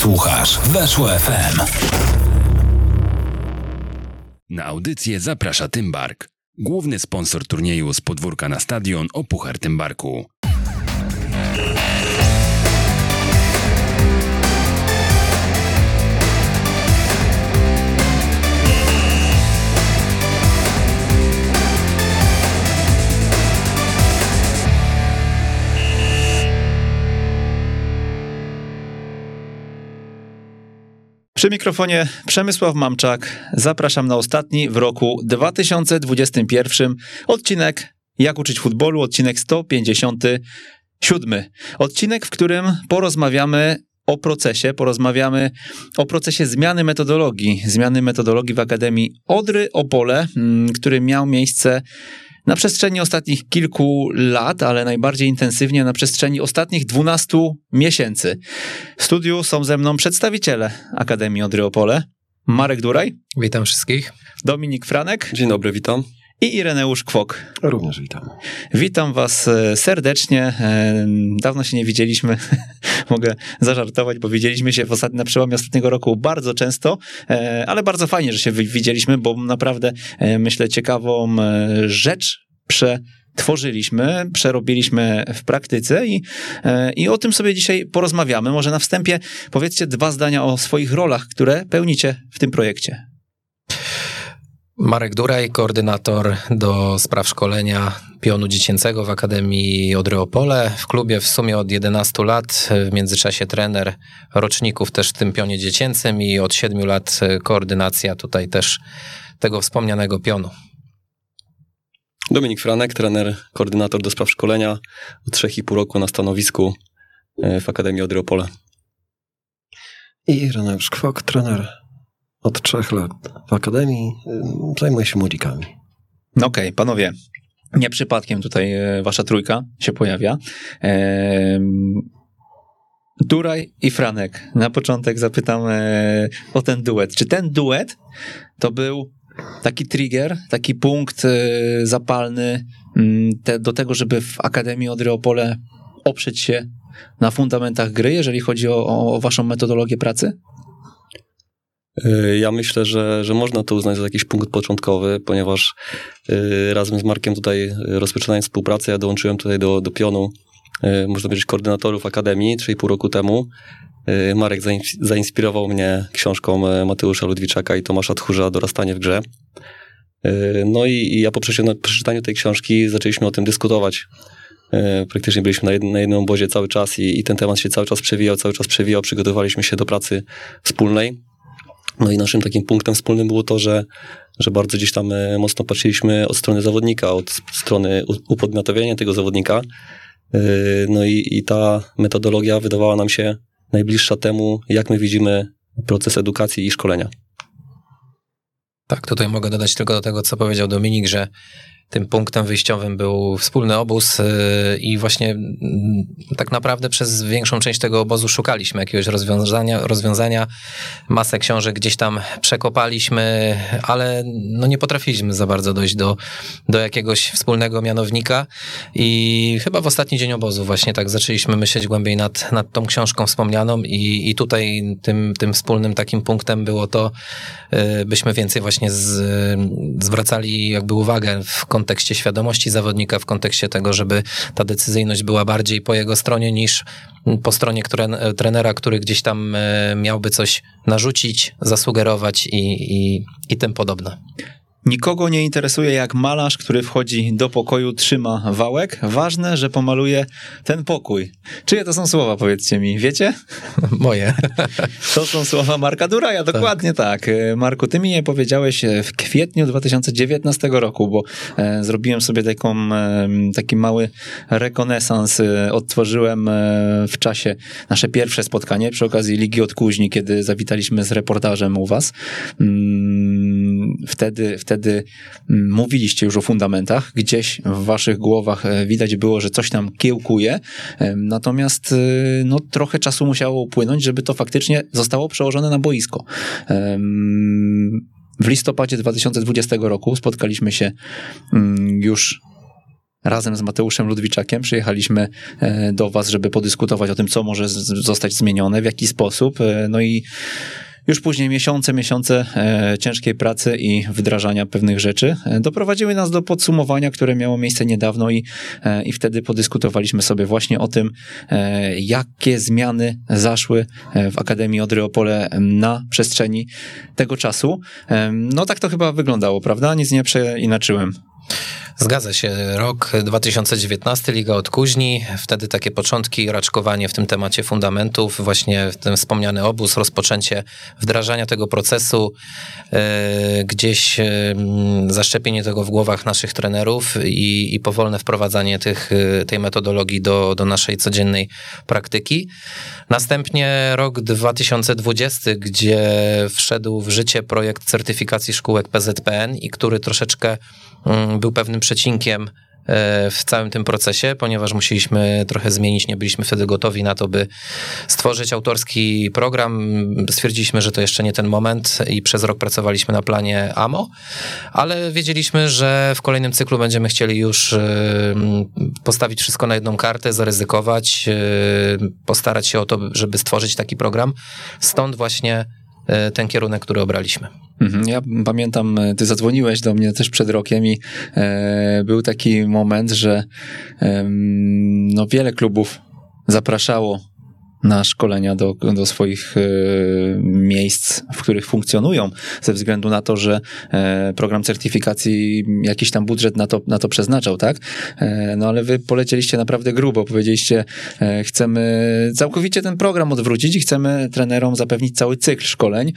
Słuchasz Weszło FM. Na audycję zaprasza Tymbark, główny sponsor turnieju z podwórka na stadion o Puchar Tymbarku. Przy mikrofonie Przemysław Mamczak. Zapraszam na ostatni w roku 2021 odcinek Jak uczyć futbolu, odcinek 157. Odcinek, w którym porozmawiamy o procesie, porozmawiamy o procesie zmiany metodologii, zmiany metodologii w Akademii Odry Opole, mm, który miał miejsce na przestrzeni ostatnich kilku lat, ale najbardziej intensywnie na przestrzeni ostatnich 12 miesięcy. W studiu są ze mną przedstawiciele Akademii Odry Opole. Marek Duraj, Witam wszystkich. Dominik Franek Dzień dobry, witam. I Ireneusz Kwok. Również witam. Witam Was e, serdecznie. E, Dawno się nie widzieliśmy. Mogę zażartować, bo widzieliśmy się w ostatni, na przełomie ostatniego roku bardzo często, e, ale bardzo fajnie, że się wi- widzieliśmy, bo naprawdę myślę ciekawą rzecz przetworzyliśmy, przerobiliśmy w praktyce i, i o tym sobie dzisiaj porozmawiamy. Może na wstępie powiedzcie dwa zdania o swoich rolach, które pełnicie w tym projekcie. Marek Duraj, koordynator do spraw szkolenia pionu dziecięcego w Akademii Odry Opole. W klubie w sumie od 11 lat, w międzyczasie trener roczników też w tym pionie dziecięcym i od 7 lat koordynacja tutaj też tego wspomnianego pionu. Dominik Franek, trener, koordynator do spraw szkolenia od 3,5 roku na stanowisku e, w Akademii Odry Opole. I Reneusz Kwok, trener od trzech lat w Akademii, zajmuje się młodzikami. No Okej, panowie, nie przypadkiem tutaj e, wasza trójka się pojawia. Duraj i Franek. Na początek zapytam e, o ten duet. Czy ten duet to był taki trigger, taki punkt e, zapalny mm, do tego, żeby w Akademii Odry oprzeć się na fundamentach gry, jeżeli chodzi o, o waszą metodologię pracy? E, Ja myślę, że, że można to uznać za jakiś punkt początkowy, ponieważ e, razem z Markiem tutaj rozpoczynając współpracę, ja dołączyłem tutaj do, do pionu, e, można powiedzieć, koordynatorów Akademii 3,5 roku temu. Marek zains- zainspirował mnie książką e, Mateusza Ludwiczaka i Tomasza Tchórza Dorastanie w grze. No i, ja po przeczytaniu, tej książki zaczęliśmy o tym dyskutować. Praktycznie byliśmy na, jednym, na jednym obozie cały czas i, i ten temat się cały czas przewijał, cały czas przewijał. Przygotowaliśmy się do pracy wspólnej. No i naszym takim punktem wspólnym było to, że, że bardzo gdzieś tam e, mocno patrzyliśmy od strony zawodnika, od strony upodmiotowienia tego zawodnika. E, No i, i ta metodologia wydawała nam się najbliższa temu, jak my widzimy proces edukacji i szkolenia. Tak, tutaj mogę dodać tylko do tego, co powiedział Dominik, że tym punktem wyjściowym był wspólny obóz yy, i właśnie mm, tak naprawdę przez większą część tego obozu szukaliśmy jakiegoś rozwiązania, rozwiązania. Masę książek gdzieś tam przekopaliśmy, ale no nie potrafiliśmy za bardzo dojść do, do jakiegoś wspólnego mianownika i chyba w ostatni dzień obozu właśnie tak zaczęliśmy myśleć głębiej nad, nad tą książką wspomnianą i, i tutaj tym, tym wspólnym takim punktem było to, y, byśmy więcej właśnie z, zwracali jakby uwagę w kontekście świadomości zawodnika, w kontekście tego, żeby ta decyzyjność była bardziej po jego stronie niż po stronie które, trenera, który gdzieś tam y, miałby coś narzucić, zasugerować i, i, i tym podobne. Nikogo nie interesuje, jak malarz, który wchodzi do pokoju, trzyma wałek. Ważne, że pomaluje ten pokój. Czyje to są słowa, powiedzcie mi? Wiecie? Moje. To są słowa Marka Duraja, dokładnie tak. E, Marku, ty mi je powiedziałeś e, w kwietniu 2019 roku, bo e, zrobiłem sobie taką, taki mały rekonesans. Odtworzyłem w czasie nasze pierwsze spotkanie przy okazji Ligi Odkuźni, kiedy zawitaliśmy z reportażem u was. Mm, Wtedy, wtedy mm, mówiliście już o fundamentach. Gdzieś w waszych głowach e, widać było, że coś tam kiełkuje. Natomiast e, no, trochę czasu musiało upłynąć, żeby to faktycznie zostało przełożone na boisko. W listopadzie 2020 roku spotkaliśmy się mm, już razem z Mateuszem Ludwiczakiem przyjechaliśmy e, do Was, żeby podyskutować o tym, co może zostać zmienione, w jaki sposób. No i już później miesiące, miesiące e, ciężkiej pracy i wdrażania pewnych rzeczy e, doprowadziły nas do podsumowania, które miało miejsce niedawno i, e, i wtedy podyskutowaliśmy sobie właśnie o tym, jakie zmiany zaszły w Akademii Odry Opole na przestrzeni tego czasu. No tak to chyba wyglądało, prawda? Nic nie przeinaczyłem. Zgadza się. Rok 2019, Liga od Kuźni. Wtedy takie początki, raczkowanie w tym temacie fundamentów, właśnie ten wspomniany obóz, rozpoczęcie wdrażania tego procesu, e, gdzieś e, zaszczepienie tego w głowach naszych trenerów i, i powolne wprowadzanie tych, e, tej metodologii do, do naszej codziennej praktyki. Następnie rok 2020, gdzie wszedł w życie projekt certyfikacji szkółek PZPN i który troszeczkę mm, był pewnym przecinkiem e, w całym tym procesie, ponieważ musieliśmy trochę zmienić, nie byliśmy wtedy gotowi na to, by stworzyć autorski program. Stwierdziliśmy, że to jeszcze nie ten moment i przez rok pracowaliśmy na planie AMO, ale wiedzieliśmy, że w kolejnym cyklu będziemy chcieli już e, postawić wszystko na jedną kartę, zaryzykować, e, postarać się o to, żeby stworzyć taki program. Stąd właśnie ten kierunek, który obraliśmy. Mhm, Ja pamiętam, e, ty zadzwoniłeś do mnie też przed rokiem i e, był taki moment, że em, no, wiele klubów zapraszało na szkolenia do, do swoich e, miejsc, w których funkcjonują, ze względu na to, że e, program certyfikacji jakiś tam budżet na to, na to przeznaczał, tak? E, no ale wy polecieliście naprawdę grubo, powiedzieliście, chcemy całkowicie ten program odwrócić i chcemy trenerom zapewnić cały cykl szkoleń.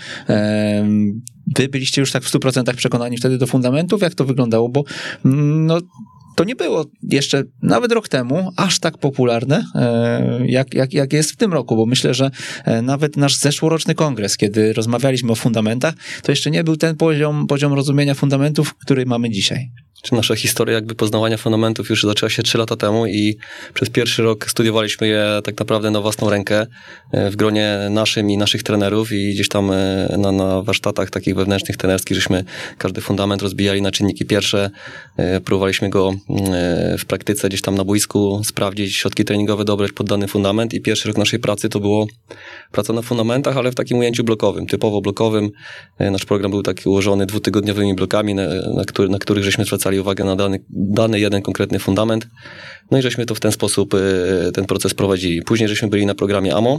Wy byliście już tak w 100% przekonani wtedy do fundamentów, jak to wyglądało, bo mm, no, to nie było jeszcze nawet rok temu aż tak popularne, e, jak, jak, jak jest w tym roku, bo myślę, że e, nawet nasz zeszłoroczny kongres, kiedy rozmawialiśmy o fundamentach, to jeszcze nie był ten poziom, poziom rozumienia fundamentów, który mamy dzisiaj. Czy nasza historia jakby poznawania fundamentów już zaczęła się 3 lata temu i przez pierwszy rok studiowaliśmy je tak naprawdę na własną rękę e, w gronie naszym i naszych trenerów i gdzieś tam e, na, na warsztatach takich wewnętrznych trenerskich, żeśmy każdy fundament rozbijali na czynniki pierwsze, e, próbowaliśmy go w praktyce gdzieś tam na boisku sprawdzić, środki treningowe dobrać pod dany fundament i pierwszy rok naszej pracy to było praca na fundamentach, ale w takim ujęciu blokowym, typowo blokowym. Nasz program był taki ułożony dwutygodniowymi blokami, na, na, który, na których żeśmy zwracali uwagę na dany, dany jeden konkretny fundament. No i żeśmy to w ten sposób e, ten proces prowadzili. Później żeśmy byli na programie AMO.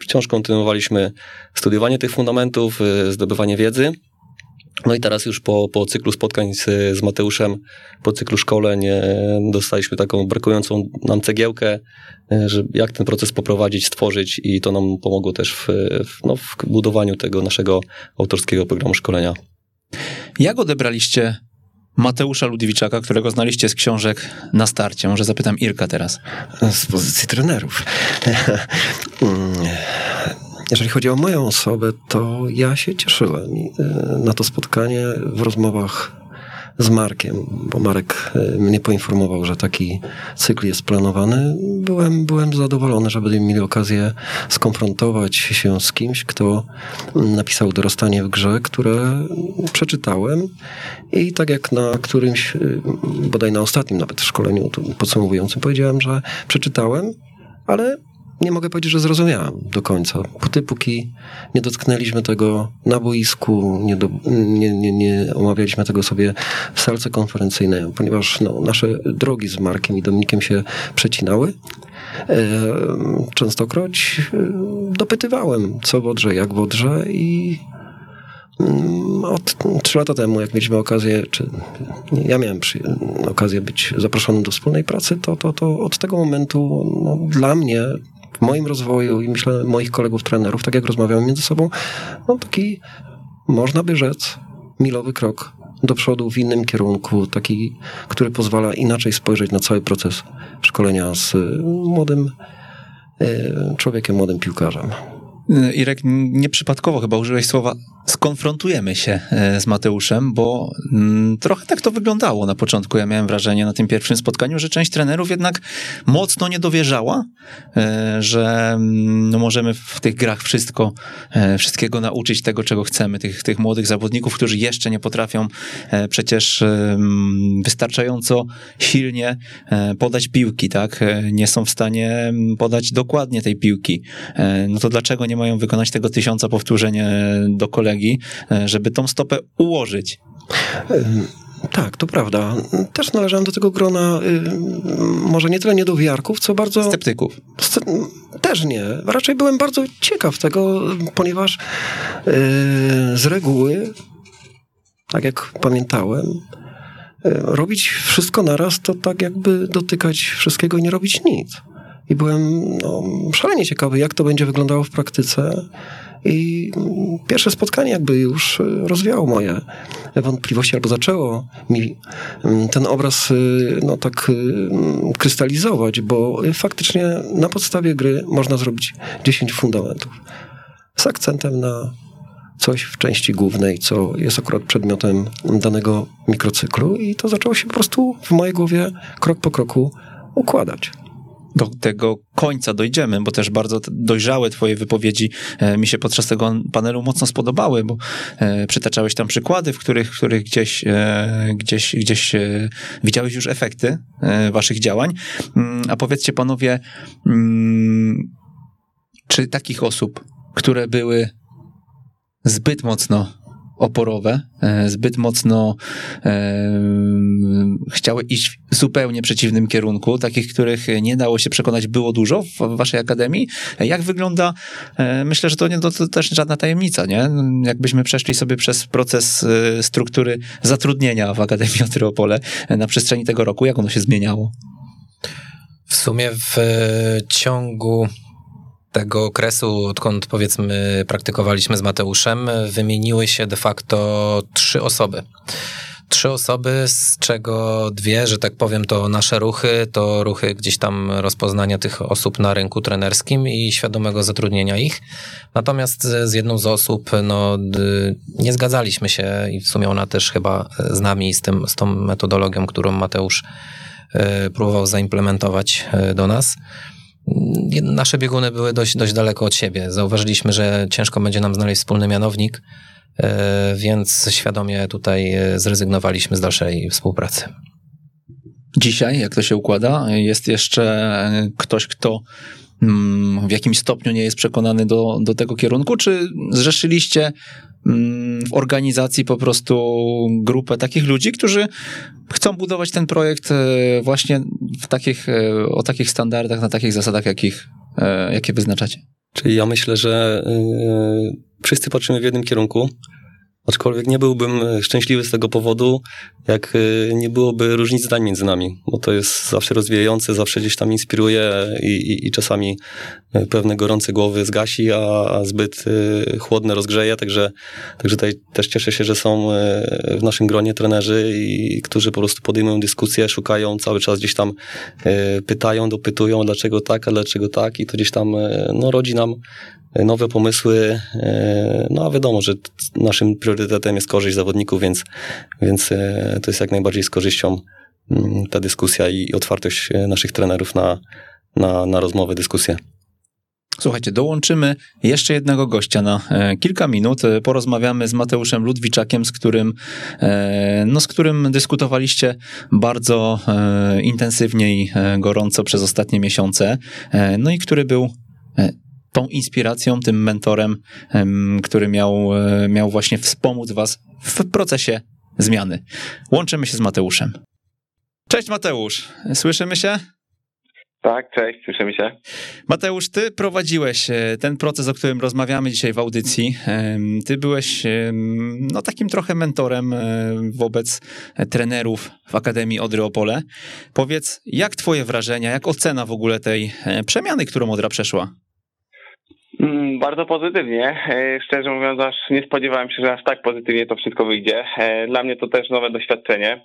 Wciąż kontynuowaliśmy studiowanie tych fundamentów, e, zdobywanie wiedzy. No i teraz już po, po cyklu spotkań z, z Mateuszem, po cyklu szkoleń e, dostaliśmy taką brakującą nam cegiełkę, że jak ten proces poprowadzić, stworzyć i to nam pomogło też w, w, no, w budowaniu tego naszego autorskiego programu szkolenia. Jak odebraliście Mateusza Ludwiczaka, którego znaliście z książek na starcie? Może zapytam Irka teraz. z pozycji trenerów. Jeżeli chodzi o moją osobę, to ja się cieszyłem e, na to spotkanie w rozmowach z Markiem, bo Marek e, mnie poinformował, że taki cykl jest planowany. Byłem, byłem zadowolony, że będziemy mieli okazję skonfrontować się z kimś, kto napisał Dorastanie w grze, które przeczytałem i tak jak na którymś, y, bodaj na ostatnim nawet szkoleniu podsumowującym powiedziałem, że przeczytałem, ale nie mogę powiedzieć, że zrozumiałem do końca. Póty, póki nie dotknęliśmy tego na boisku, nie, do, nie, nie, nie omawialiśmy tego sobie w salce konferencyjnej, ponieważ no, nasze drogi z Markiem i Dominikiem się przecinały. E, częstokroć e, dopytywałem, co w Odrze, jak w Odrze i mm, od trzy lata temu, jak mieliśmy okazję, czy ja miałem okazję być zaproszony do wspólnej pracy, to, to, to od tego momentu no, dla mnie, w moim rozwoju i myślę moich kolegów trenerów, tak jak rozmawiamy między sobą, no taki, można by rzec, milowy krok do przodu w innym kierunku, taki, który pozwala inaczej spojrzeć na cały proces szkolenia z y, młodym y, człowiekiem, młodym piłkarzem. Y, Irek, nieprzypadkowo chyba użyłeś słowa skonfrontujemy się e, z Mateuszem, bo mm, trochę tak to wyglądało na początku. Ja miałem wrażenie na tym pierwszym spotkaniu, że część trenerów jednak mocno nie dowierzała, e, że mm, no, możemy w tych grach wszystko, wszystkiego nauczyć tego, czego chcemy. Tych, tych młodych zawodników, którzy jeszcze nie potrafią przecież em, wystarczająco silnie podać piłki, tak? Nie są w stanie mm, podać dokładnie tej piłki. No to dlaczego nie mają wykonać tego tysiąca powtórzeń e, do kolegi, e, żeby tą stopę ułożyć? Ym, Tak, to prawda. Też należałem do tego grona, ym, może nie tyle niedowiarków, co bardzo... Sceptyków. Sce- Też nie. Raczej byłem bardzo ciekaw tego, ponieważ yy, z reguły, tak jak pamiętałem, yy, robić wszystko naraz to tak jakby dotykać wszystkiego i nie robić nic. I byłem no, szalenie ciekawy, jak to będzie wyglądało w praktyce. I pierwsze spotkanie jakby już y, rozwiało moje wątpliwości, albo zaczęło mi mm, ten obraz y, no tak y, mm, krystalizować, bo faktycznie na podstawie gry można zrobić 10 fundamentów. Z akcentem na coś w części głównej, co jest akurat przedmiotem danego mikrocyklu i to zaczęło się po prostu w mojej głowie krok po kroku układać do tego końca dojdziemy, bo też bardzo dojrzałe twoje wypowiedzi e, mi się podczas tego panelu mocno spodobały, bo e, przytaczałeś tam przykłady, w których, w których gdzieś, e, gdzieś, gdzieś widziałeś już efekty waszych działań. Mm, A powiedzcie panowie, mm, czy takich osób, które były zbyt mocno oporowe, e, zbyt mocno e, chciały iść w zupełnie przeciwnym kierunku, takich, których nie dało się przekonać, było dużo w waszej akademii. Jak wygląda, e, myślę, że to, nie, to, to też żadna tajemnica, nie? Jakbyśmy przeszli sobie przez proces struktury zatrudnienia w Akademii Otryopole e, na przestrzeni tego roku, jak ono się zmieniało? W sumie w ciągu tego okresu, odkąd powiedzmy praktykowaliśmy z Mateuszem, e, wymieniły się de facto trzy osoby. Trzy osoby, z czego dwie, że tak powiem, to nasze ruchy, to ruchy gdzieś tam rozpoznania tych osób na rynku trenerskim i świadomego zatrudnienia ich. Natomiast z jedną z osób, no, nie zgadzaliśmy się i w sumie ona też chyba z nami, z, tym, z tą metodologią, którą Mateusz e, próbował zaimplementować e, do nas. Nasze bieguny były dość, dość daleko od siebie. Zauważyliśmy, że ciężko będzie nam znaleźć wspólny mianownik, e, więc świadomie tutaj e, zrezygnowaliśmy z dalszej współpracy. Dzisiaj, jak to się układa, jest jeszcze ktoś, kto w jakimś stopniu nie jest przekonany do, do tego kierunku, czy zrzeszyliście mm, w organizacji po prostu grupę takich ludzi, którzy chcą budować ten projekt e, właśnie w takich, e, o takich standardach, na takich zasadach, jakich, e, jakie wyznaczacie? Czyli ja myślę, że wszyscy patrzymy w jednym kierunku, aczkolwiek nie byłbym y, szczęśliwy z tego powodu, jak y, nie byłoby różnic zdań między nami, bo to jest zawsze rozwijające, zawsze gdzieś tam inspiruje i, i, i czasami y, pewne gorące głowy zgasi, a, a zbyt chłodne rozgrzeje, także, także tutaj też cieszę się, że są w naszym gronie trenerzy, i, którzy po prostu podejmują dyskusję, szukają cały czas gdzieś tam pytają, dopytują, dlaczego tak, a dlaczego tak. I to gdzieś tam no, rodzi nam nowe pomysły. e, No a wiadomo, że naszym priorytetem jest korzyść zawodników, więc, więc e, to jest jak najbardziej z korzyścią mm, ta dyskusja i otwartość e, naszych trenerów na, na, na rozmowę, dyskusję. Słuchajcie, dołączymy jeszcze jednego gościa na kilka minut. Porozmawiamy z Mateuszem Ludwiczakiem, z którym, no, z którym dyskutowaliście bardzo intensywnie i gorąco przez ostatnie miesiące. No i który był tą inspiracją, tym mentorem, em, który miał, e, miał właśnie wspomóc was w procesie zmiany. Łączymy się z Mateuszem. Cześć Mateusz, słyszymy się? Tak, cześć, słyszymy się. Mateusz, ty prowadziłeś e, ten proces, o którym rozmawiamy dzisiaj w audycji. Ty byłeś no, takim trochę mentorem e, wobec trenerów w Akademii Odry Opole. Powiedz, jak twoje wrażenia, jak ocena w ogóle tej przemiany, którą Odra przeszła? Mm, Bardzo pozytywnie. E, Szczerze mówiąc, aż nie spodziewałem się, że aż tak pozytywnie to wszystko wyjdzie. E, Dla mnie to też nowe doświadczenie.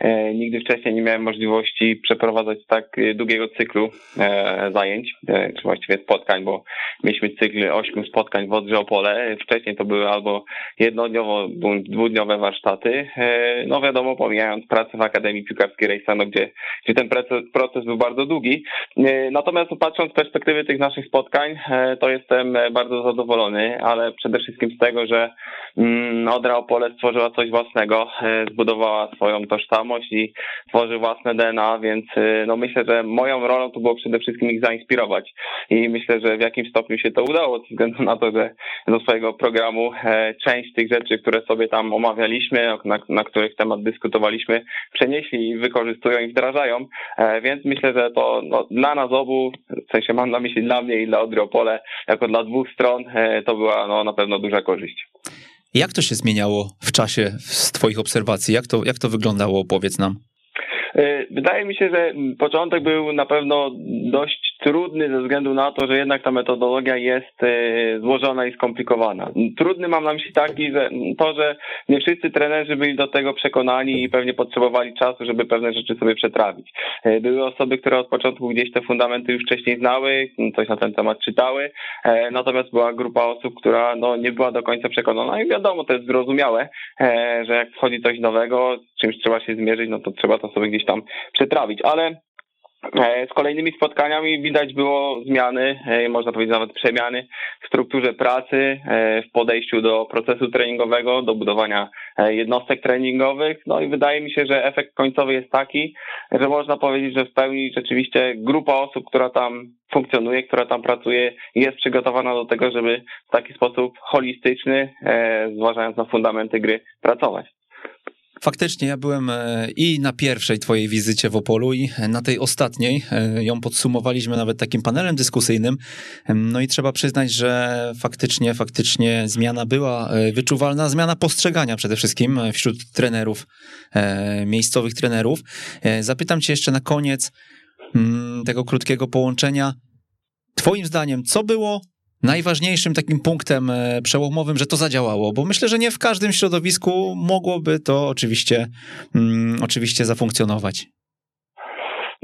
E, Nigdy wcześniej nie miałem możliwości przeprowadzać tak długiego cyklu zajęć, czy właściwie spotkań, bo mieliśmy cykl ośmiu spotkań w Odrze Opole. Wcześniej to były albo jednodniowo bądź dwudniowe warsztaty. No wiadomo, pomijając pracę w Akademii Piłkarskiej Rejsano, gdzie, gdzie ten proces, był bardzo długi. Natomiast patrząc z perspektywy tych naszych spotkań, to jestem e, bardzo zadowolony, ale przede wszystkim z tego, że mm, Odra Opole stworzyła coś własnego, e, zbudowała swoją tożsamość i tworzy własne DNA, więc e, no myślę, że moją rolą to było przede wszystkim ich zainspirować. I myślę, że w jakimś stopniu się to udało, ze względu na to, że do swojego programu część tych rzeczy, które sobie tam omawialiśmy, na, na których temat dyskutowaliśmy, przenieśli i wykorzystują i wdrażają, więc myślę, że to no, dla nas obu, w sensie mam na myśli dla mnie i dla Odry Opole, jako dla dwóch stron, e, to była no, na pewno duża korzyść. Jak to się zmieniało w czasie z twoich obserwacji? Jak to, jak to wyglądało? Powiedz nam. E, Wydaje mi się, że początek był na pewno dość trudny ze względu na to, że jednak ta metodologia jest e, złożona i skomplikowana. Trudny mam na myśli taki, że to, że nie wszyscy trenerzy byli do tego przekonani i pewnie potrzebowali czasu, żeby pewne rzeczy sobie przetrawić. E, Były osoby, które od początku gdzieś te fundamenty już wcześniej znały, coś na ten temat czytały, natomiast była grupa osób, która no, nie była do końca przekonana i wiadomo, to jest zrozumiałe, że jak wchodzi coś nowego, czymś trzeba się zmierzyć, no to trzeba to sobie gdzieś tam przetrawić, ale E, Z kolejnymi spotkaniami widać było zmiany, e, można powiedzieć nawet przemiany w strukturze pracy, e, w podejściu do procesu treningowego, do budowania jednostek treningowych. No i wydaje mi się, że efekt końcowy jest taki, że można powiedzieć, że w pełni rzeczywiście grupa osób, która tam funkcjonuje, która tam pracuje, jest przygotowana do tego, żeby w taki sposób holistyczny, zważając na fundamenty gry, pracować. Faktycznie, ja byłem e, i na pierwszej twojej wizycie w Opolu i na tej ostatniej. e, Ją podsumowaliśmy nawet takim panelem dyskusyjnym. No i trzeba przyznać, że faktycznie, faktycznie zmiana była e, wyczuwalna, zmiana postrzegania przede wszystkim wśród trenerów, miejscowych trenerów. Zapytam cię jeszcze na koniec mm, tego krótkiego połączenia. Twoim zdaniem, co było najważniejszym takim punktem e, przełomowym, że to zadziałało? Bo myślę, że nie w każdym środowisku mogłoby to oczywiście, mm, oczywiście zafunkcjonować.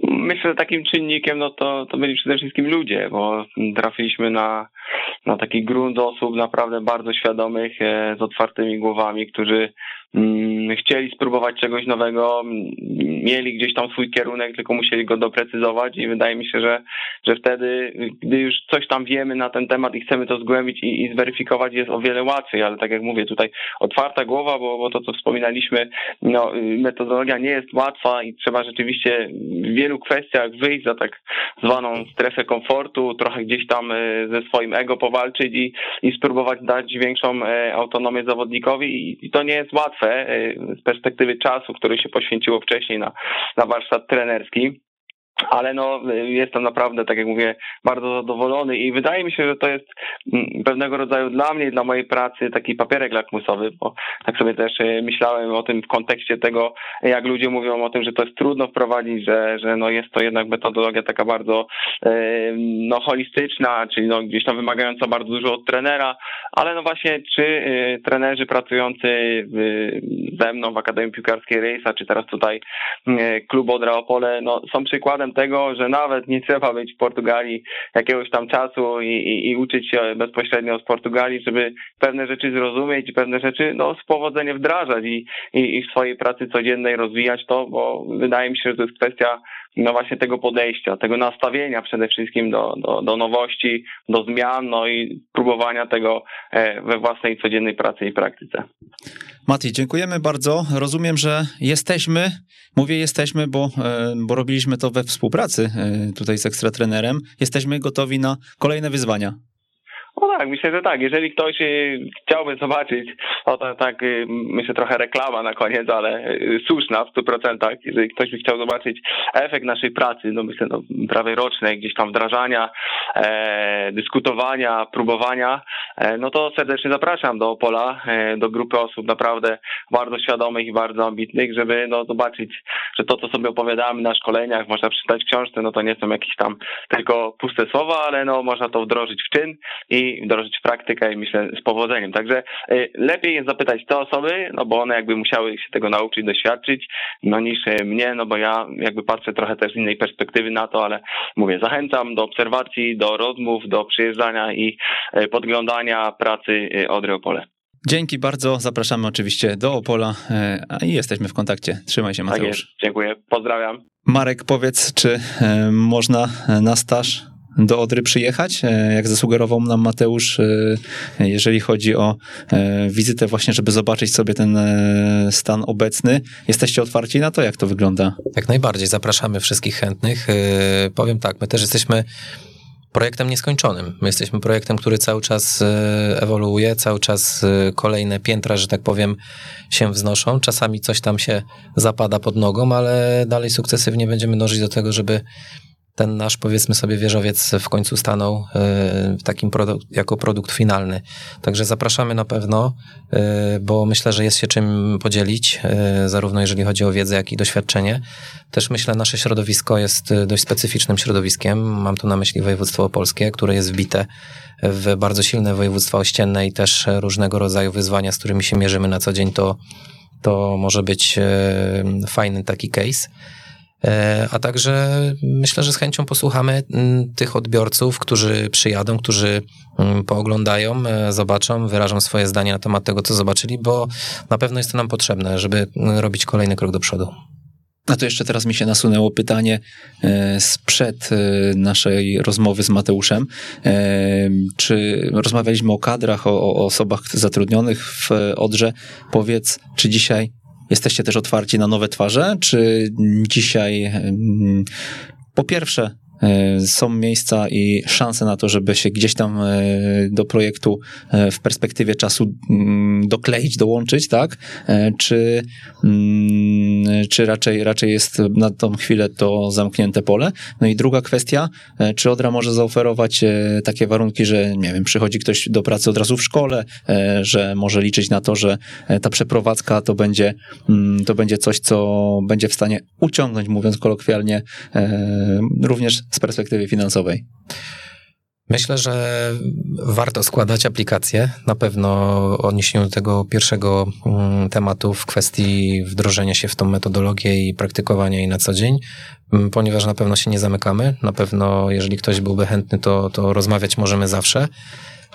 Myślę, że takim czynnikiem no to, to byli przede wszystkim ludzie, bo trafiliśmy na, na taki grunt osób naprawdę bardzo świadomych, e, z otwartymi głowami, którzy mm, chcieli spróbować czegoś nowego, mieli gdzieś tam swój kierunek, tylko musieli go doprecyzować i wydaje mi się, że, że wtedy, gdy już coś tam wiemy na ten temat i chcemy to zgłębić i, i zweryfikować, jest o wiele łatwiej, ale tak jak mówię, tutaj otwarta głowa, bo, bo to, co wspominaliśmy, no, y, metodologia nie jest łatwa i trzeba rzeczywiście w wielu kwestiach wyjść za tak zwaną strefę komfortu, trochę gdzieś tam y, ze swoim ego powalczyć i, i spróbować dać większą e, autonomię zawodnikowi i, to nie jest łatwe e, z perspektywy czasu, który się poświęciło wcześniej na, na warsztat trenerski. Ale no, jestem naprawdę, tak jak mówię, bardzo zadowolony i wydaje mi się, że to jest mm, pewnego rodzaju dla mnie dla mojej pracy taki papierek lakmusowy, bo tak sobie też e, myślałem o tym w kontekście tego, jak ludzie mówią o tym, że to jest trudno wprowadzić, że, że no jest to jednak metodologia taka bardzo e, no, holistyczna, czyli no, gdzieś tam wymagająca bardzo dużo od trenera, ale no właśnie, czy e, trenerzy pracujący ze mną w Akademii Piłkarskiej Rejsa, czy teraz tutaj klub Odra Opole, no, są przykładem tego, że nawet nie trzeba być w Portugalii jakiegoś tam czasu i, i, i uczyć się bezpośrednio z Portugalii, żeby pewne rzeczy zrozumieć i pewne rzeczy no, z powodzeniem wdrażać i, i, i w swojej pracy codziennej rozwijać to, bo wydaje mi się, że to jest kwestia no właśnie tego podejścia, tego nastawienia przede wszystkim do, do, do nowości, do zmian, no i próbowania tego e, we własnej codziennej pracy i praktyce. Mati, dziękujemy bardzo. Rozumiem, że jesteśmy, mówię jesteśmy, bo, e, bo robiliśmy to we współpracy e, tutaj z ekstratrenerem. Jesteśmy gotowi na kolejne wyzwania. No tak, myślę, że tak. Jeżeli ktoś y, chciałby zobaczyć, o to tak, y, myślę trochę reklama na koniec, ale y, słuszna w 100%. Jeżeli ktoś by chciał zobaczyć efekt naszej pracy, no myślę, no, prawie rocznej, gdzieś tam wdrażania, e, dyskutowania, próbowania, no to serdecznie zapraszam do Opola, do grupy osób naprawdę bardzo świadomych i bardzo ambitnych, żeby no, zobaczyć, że to, co sobie opowiadamy na szkoleniach, można przeczytać książce, no to nie są jakieś tam tylko puste słowa, ale no można to wdrożyć w czyn i wdrożyć w praktykę i myślę z powodzeniem. Także lepiej jest zapytać te osoby, no bo one jakby musiały się tego nauczyć, doświadczyć, no niż mnie, no bo ja jakby patrzę trochę też z innej perspektywy na to, ale mówię, zachęcam do obserwacji, do rozmów, do przyjeżdżania i e, podglądania pracy Odry Opole. Dzięki bardzo, zapraszamy oczywiście do Opola i jesteśmy w kontakcie. Trzymaj się Mateusz. Tak jest. Dziękuję, pozdrawiam. Marek, powiedz, czy można na staż do Odry przyjechać, e, jak zasugerował nam Mateusz, e, jeżeli chodzi o e, wizytę właśnie, żeby zobaczyć sobie ten stan obecny. Jesteście otwarci na to, jak to wygląda? Jak najbardziej, zapraszamy wszystkich chętnych. Powiem tak, my też jesteśmy projektem nieskończonym. My jesteśmy projektem, który cały czas ewoluuje, cały czas kolejne piętra, że tak powiem, się wznoszą. Czasami coś tam się zapada pod nogą, ale dalej sukcesywnie będziemy dążyć do tego, żeby ten nasz, powiedzmy sobie, wieżowiec w końcu stanął e, takim produkt, jako produkt finalny. Także zapraszamy na pewno, e, bo myślę, że jest się czym podzielić, e, zarówno jeżeli chodzi o wiedzę, jak i doświadczenie. Też myślę, nasze środowisko jest dość specyficznym środowiskiem. Mam tu na myśli województwo opolskie, które jest wbite w bardzo silne województwa ościenne i też różnego rodzaju wyzwania, z którymi się mierzymy na co dzień, to, to może być fajny taki case. E, a także myślę, że z chęcią posłuchamy mm, tych odbiorców, którzy przyjadą, którzy mm, pooglądają, e, zobaczą, wyrażą swoje zdanie na temat tego, co zobaczyli, bo na pewno jest to nam potrzebne, żeby mm, robić kolejny krok do przodu. A to jeszcze teraz mi się nasunęło pytanie e, sprzed naszej rozmowy z Mateuszem. Czy rozmawialiśmy o kadrach, o, o osobach zatrudnionych w Odrze? Powiedz, czy dzisiaj Jesteście też otwarci na nowe twarze, czy dzisiaj po pierwsze są miejsca i szanse na to, żeby się gdzieś tam e, do projektu e, w perspektywie czasu mm, dokleić, dołączyć, tak? Czy, mm, czy raczej, raczej jest na tą chwilę to zamknięte pole? No i druga kwestia, czy Odra może zaoferować takie warunki, że nie wiem, przychodzi ktoś do pracy od razu w szkole, że może liczyć na to, że ta przeprowadzka to będzie, mm, to będzie coś, co będzie w stanie uciągnąć, mówiąc kolokwialnie, również z perspektywy finansowej? Myślę, że warto składać aplikacje. Na pewno odniesieniu do tego pierwszego mm, tematu w kwestii wdrożenia się w tą metodologię i praktykowania jej na co dzień, mm, ponieważ na pewno się nie zamykamy. Na pewno, jeżeli ktoś byłby chętny, to, to rozmawiać możemy zawsze.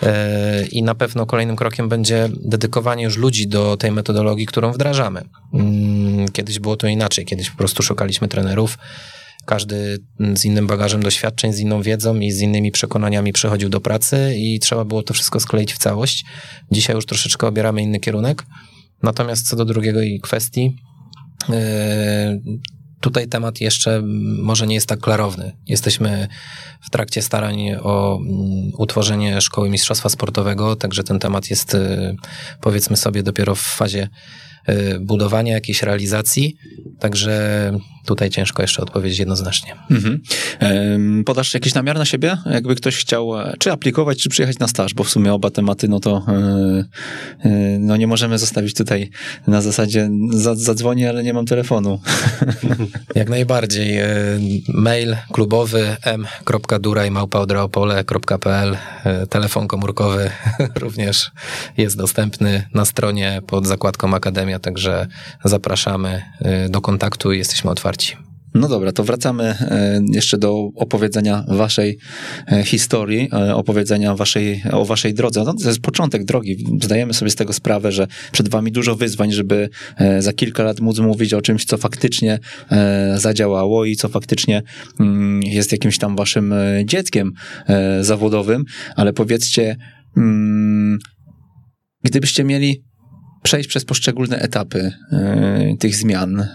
E, I na pewno kolejnym krokiem będzie dedykowanie już ludzi do tej metodologii, którą wdrażamy. Mm, kiedyś było to inaczej, kiedyś po prostu szukaliśmy trenerów każdy z innym bagażem doświadczeń, z inną wiedzą i z innymi przekonaniami przychodził do pracy i trzeba było to wszystko skleić w całość. Dzisiaj już troszeczkę obieramy inny kierunek. Natomiast co do drugiej kwestii, yy, tutaj temat jeszcze może nie jest tak klarowny. Jesteśmy w trakcie starań o mm, utworzenie szkoły mistrzostwa sportowego, także ten temat jest yy, powiedzmy sobie dopiero w fazie budowania jakiejś realizacji, także tutaj ciężko jeszcze odpowiedzieć jednoznacznie. Mhm. Podasz jakiś namiar na siebie? Jakby ktoś chciał e, czy aplikować, czy przyjechać na staż, bo w sumie oba tematy, no to e, e, no nie możemy zostawić tutaj na zasadzie zadzwonię, ale nie mam telefonu. Jak najbardziej. Mail klubowy m.duraj.pl Telefon komórkowy również jest dostępny na stronie pod zakładką Także zapraszamy y, do kontaktu i jesteśmy otwarci. No dobra, to wracamy e, jeszcze do opowiedzenia waszej e, historii, opowiedzenia waszej, o waszej drodze. No, to jest początek drogi. Zdajemy sobie z tego sprawę, że przed wami dużo wyzwań, żeby za kilka lat móc mówić o czymś, co faktycznie zadziałało i co faktycznie mm, jest jakimś tam waszym dzieckiem zawodowym, ale powiedzcie, mm, gdybyście mieli przejść przez poszczególne etapy y, tych zmian.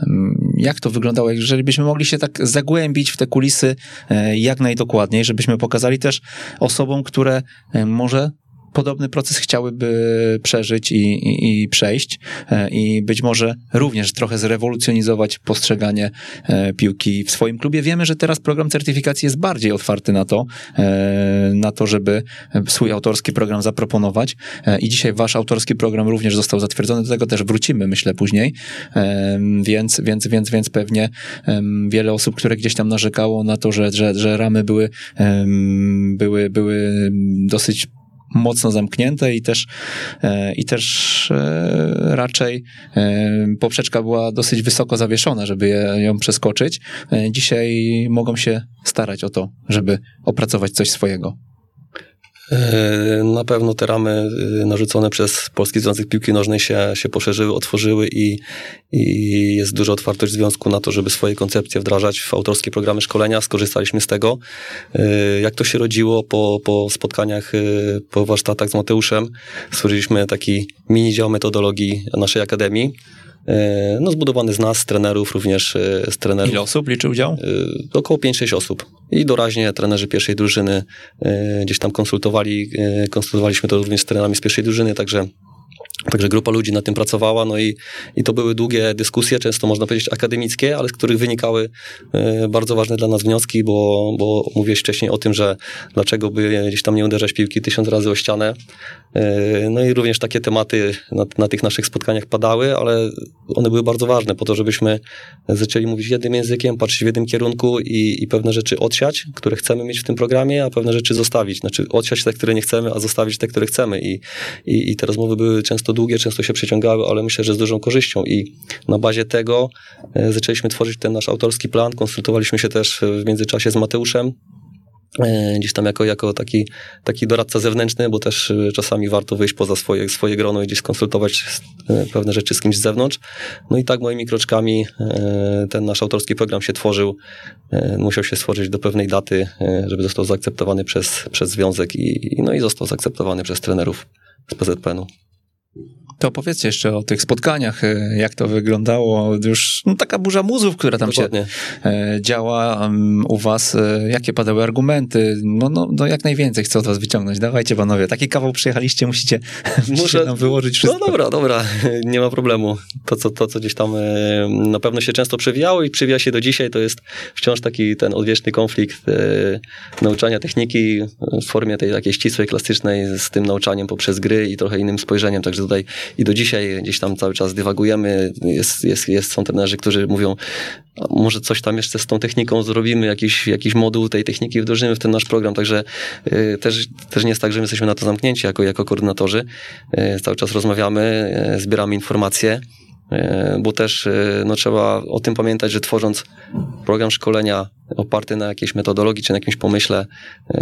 Jak to wyglądało? Jeżeli byśmy mogli się tak zagłębić w te kulisy y, jak najdokładniej, żebyśmy pokazali też osobom, które y, może podobny proces chciałyby przeżyć i, i, i przejść e, i być może również trochę zrewolucjonizować postrzeganie e, piłki w swoim klubie. Wiemy, że teraz program certyfikacji jest bardziej otwarty na to, e, na to, żeby swój autorski program zaproponować i dzisiaj wasz autorski program również został zatwierdzony, do tego też wrócimy, myślę, później, więc, więc, więc, więc pewnie wiele osób, które gdzieś tam narzekało na to, że, że, że ramy były, były, były dosyć mocno zamknięte i też, e, i też e, raczej e, poprzeczka była dosyć wysoko zawieszona, żeby ją przeskoczyć. Dzisiaj mogą się starać o to, żeby opracować coś swojego. E, na pewno te ramy e, narzucone przez Polski Związek Piłki Nożnej się, się poszerzyły, otworzyły i, i jest duża otwartość związku na to, żeby swoje koncepcje wdrażać w autorskie programy szkolenia. Skorzystaliśmy z tego. E, jak to się rodziło po, po spotkaniach, po warsztatach z Mateuszem, stworzyliśmy taki mini dział metodologii naszej akademii no, zbudowany z nas, z trenerów, również e, z trenerów. Ile osób liczy udział? E, około 5-6 osób. I doraźnie trenerzy pierwszej drużyny gdzieś tam konsultowali, konsultowaliśmy to również z trenerami z pierwszej drużyny, także Także grupa ludzi nad tym pracowała, no i, i to były długie dyskusje, często można powiedzieć akademickie, ale z których wynikały e, bardzo ważne dla nas wnioski, bo, bo mówiłeś wcześniej o tym, że dlaczego by gdzieś tam nie uderzać piłki tysiąc razy o ścianę. E, no i również takie tematy na, na tych naszych spotkaniach padały, ale one były bardzo ważne po to, żebyśmy zaczęli mówić jednym językiem, patrzeć w jednym kierunku i, i pewne rzeczy odsiać, które chcemy mieć w tym programie, a pewne rzeczy zostawić. Znaczy odsiać te, które nie chcemy, a zostawić te, które chcemy. I, i, i te rozmowy były często długie, często się przeciągały, ale myślę, że z dużą korzyścią i na bazie tego e, zaczęliśmy tworzyć ten nasz autorski plan, konsultowaliśmy się też w międzyczasie z Mateuszem, e, gdzieś tam jako, jako taki, taki doradca zewnętrzny, bo też e, czasami warto wyjść poza swoje, swoje grono i gdzieś skonsultować pewne rzeczy z kimś z zewnątrz. No i tak moimi kroczkami ten nasz autorski program się tworzył. Musiał się stworzyć do pewnej daty, żeby został zaakceptowany przez, przez związek i, no i został zaakceptowany przez trenerów z PZPN-u. To opowiedzcie jeszcze o tych spotkaniach, e, jak to wyglądało. Już no, taka burza mózgów, która tam Dokładnie. się e, działa u was. E, jakie padały argumenty? No, no, no jak najwięcej chcę od was wyciągnąć. Dawajcie panowie, taki kawał przyjechaliście, musicie, musicie nam wyłożyć wszystko. No dobra, dobra, nie ma problemu. To, co, to, co gdzieś tam na pewno się często przewijało i przewija się do dzisiaj, to jest wciąż taki ten odwieczny konflikt nauczania techniki w formie tej takiej ścisłej, klasycznej z tym nauczaniem poprzez gry i trochę innym spojrzeniem. Także tutaj i do dzisiaj gdzieś tam cały czas dywagujemy. Jest, jest, jest, są trenerzy, którzy mówią, może coś tam jeszcze z tą techniką zrobimy, jakiś, jakiś moduł tej techniki wdrożymy w ten nasz program, także y, też, też nie jest tak, że my jesteśmy na to zamknięci jako, jako koordynatorzy. Y, cały czas rozmawiamy, y, zbieramy informacje, bo też no, trzeba o tym pamiętać, że tworząc program szkolenia oparty na jakiejś metodologii czy na jakimś pomyśle,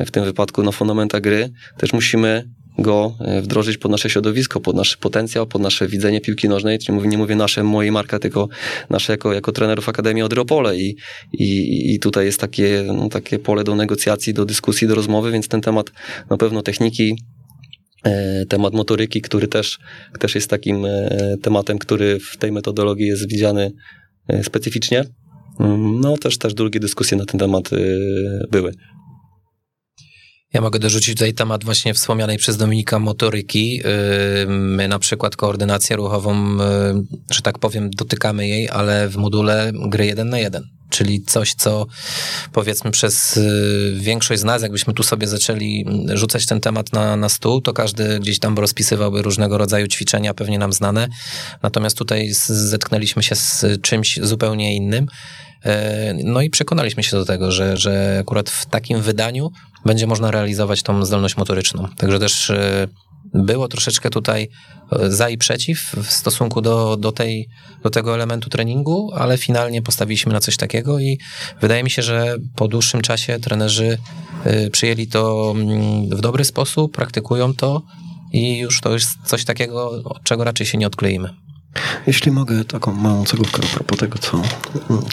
w tym wypadku na fundamentach gry, też musimy go e, wdrożyć pod nasze środowisko, pod nasz potencjał, pod nasze widzenie piłki nożnej, czyli mówię, nie mówię nasze, mojej marka, tylko nasze jako, jako trenerów Akademii Odropole i, i, i tutaj jest takie, no, takie pole do negocjacji, do dyskusji, do rozmowy, więc ten temat na pewno techniki, e, temat motoryki, który też, też jest takim e, tematem, który w tej metodologii jest widziany specyficznie. Mm, no też, też drugie dyskusje na ten temat były. Ja mogę dorzucić tutaj temat właśnie wspomnianej przez Dominika motoryki. My na przykład koordynację ruchową, yy, że tak powiem, dotykamy jej, ale w module gry 1 na 1 czyli coś, co powiedzmy przez yy, większość z nas, jakbyśmy tu sobie zaczęli rzucać ten temat na, na stół, to każdy gdzieś tam rozpisywałby różnego rodzaju ćwiczenia, pewnie nam znane. Natomiast tutaj zetknęliśmy się z czymś zupełnie innym. No i przekonaliśmy się do tego, że, że akurat w takim wydaniu będzie można realizować tą zdolność motoryczną. Także też e, było troszeczkę tutaj e, za i przeciw w stosunku do, do, tej, do tego elementu treningu, ale finalnie postawiliśmy na coś takiego i wydaje mi się, że po dłuższym czasie trenerzy e, przyjęli to mm, w dobry sposób, praktykują to i już to jest coś takiego, od czego raczej się nie odkleimy. Jeśli mogę, taką małą cegówkę a propos tego, co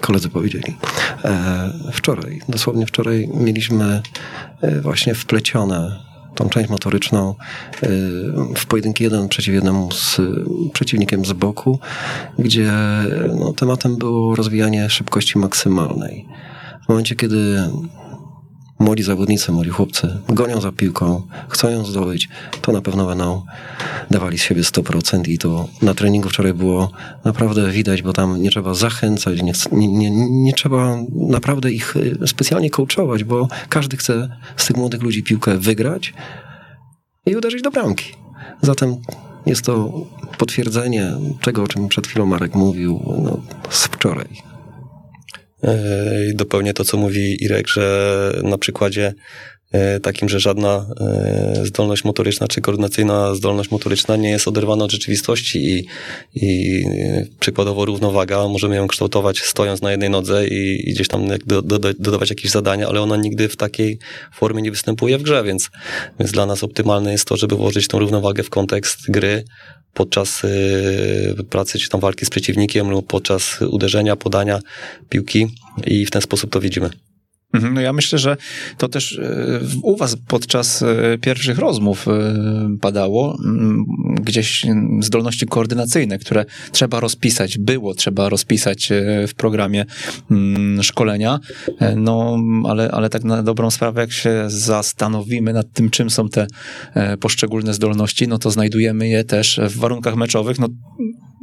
koledzy powiedzieli. E, wczoraj, dosłownie wczoraj mieliśmy e, właśnie wplecione tą część motoryczną e, w pojedynki jeden przeciw jednemu z przeciwnikiem z boku, gdzie no, tematem było rozwijanie szybkości maksymalnej. W momencie, kiedy młodzi zawodnicy, młodzi chłopcy gonią za piłką, chcą ją zdobyć, to na pewno będą dawali z siebie 100% i to na treningu wczoraj było naprawdę widać, bo tam nie trzeba zachęcać, nie, nie, nie, trzeba naprawdę ich y, specjalnie coachować, bo każdy chce z tych młodych ludzi piłkę wygrać i uderzyć do bramki. Zatem jest to potwierdzenie tego, o czym przed chwilą Marek mówił no, z wczoraj. E, dopełnię to, co mówi Irek, że na przykładzie e, takim, że żadna e, zdolność motoryczna czy koordynacyjna zdolność motoryczna nie jest oderwana od rzeczywistości i, i przykładowo równowaga, możemy ją kształtować stojąc na jednej nodze i, i gdzieś tam do, do, dodawać jakieś zadania, ale ona nigdy w takiej formie nie występuje w grze, więc, więc dla nas optymalne jest to, żeby włożyć tą równowagę w kontekst gry, podczas y, pracy czy tam walki z przeciwnikiem lub podczas uderzenia, podania piłki i w ten sposób to widzimy. Mhm, no ja myślę, że to też e, u was podczas e, pierwszych rozmów e, padało mm, gdzieś zdolności koordynacyjne, które trzeba rozpisać, było trzeba rozpisać w programie mm, szkolenia, no ale, ale tak na dobrą sprawę, jak się zastanowimy nad tym, czym są te poszczególne zdolności, no to znajdujemy je też w warunkach meczowych, no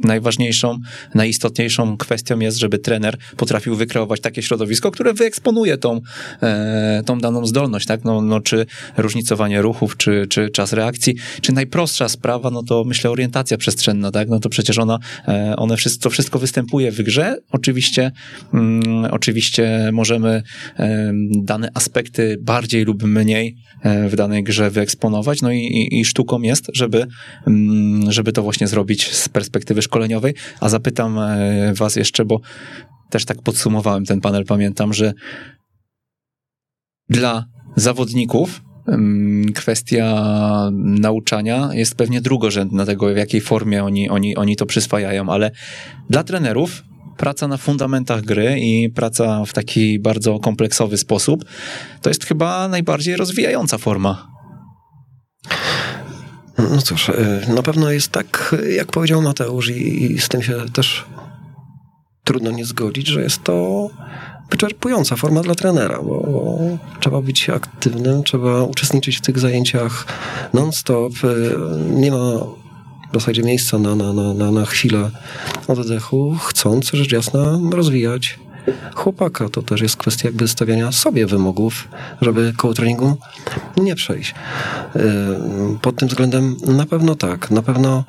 najważniejszą, najistotniejszą kwestią jest, żeby trener potrafił wykreować takie środowisko, które wyeksponuje tą, e, tą daną zdolność, tak? No, no, czy różnicowanie ruchów, czy, czy czas reakcji, czy najprostsza sprawa, no to myślę orientacja przestrzenna, tak? No to przecież ona, e, one wszystko, to wszystko występuje w grze. Oczywiście, mm, oczywiście możemy e, dane aspekty bardziej lub mniej w danej grze wyeksponować, no i, i, i sztuką jest, żeby, mm, żeby to właśnie zrobić z perspektywy szkoleniowej, a zapytam e, was jeszcze, bo też tak podsumowałem ten panel, pamiętam, że dla zawodników kwestia nauczania jest pewnie drugorzędna tego, w jakiej formie oni, oni, oni to przyswajają, ale dla trenerów praca na fundamentach gry i praca w taki bardzo kompleksowy sposób to jest chyba najbardziej rozwijająca forma. No cóż, y, na pewno jest tak, jak powiedział Mateusz, i, z tym się też trudno nie zgodzić, że jest to wyczerpująca forma dla trenera, bo, bo, trzeba być aktywnym, trzeba uczestniczyć w tych zajęciach non-stop. Y, nie ma w zasadzie miejsca na, na, na, na chwilę oddechu, chcąc rzecz jasna rozwijać chłopaka. To też jest kwestia jakby stawiania sobie wymogów, żeby koło treningu nie przejść. Y, pod tym względem na pewno tak. Na pewno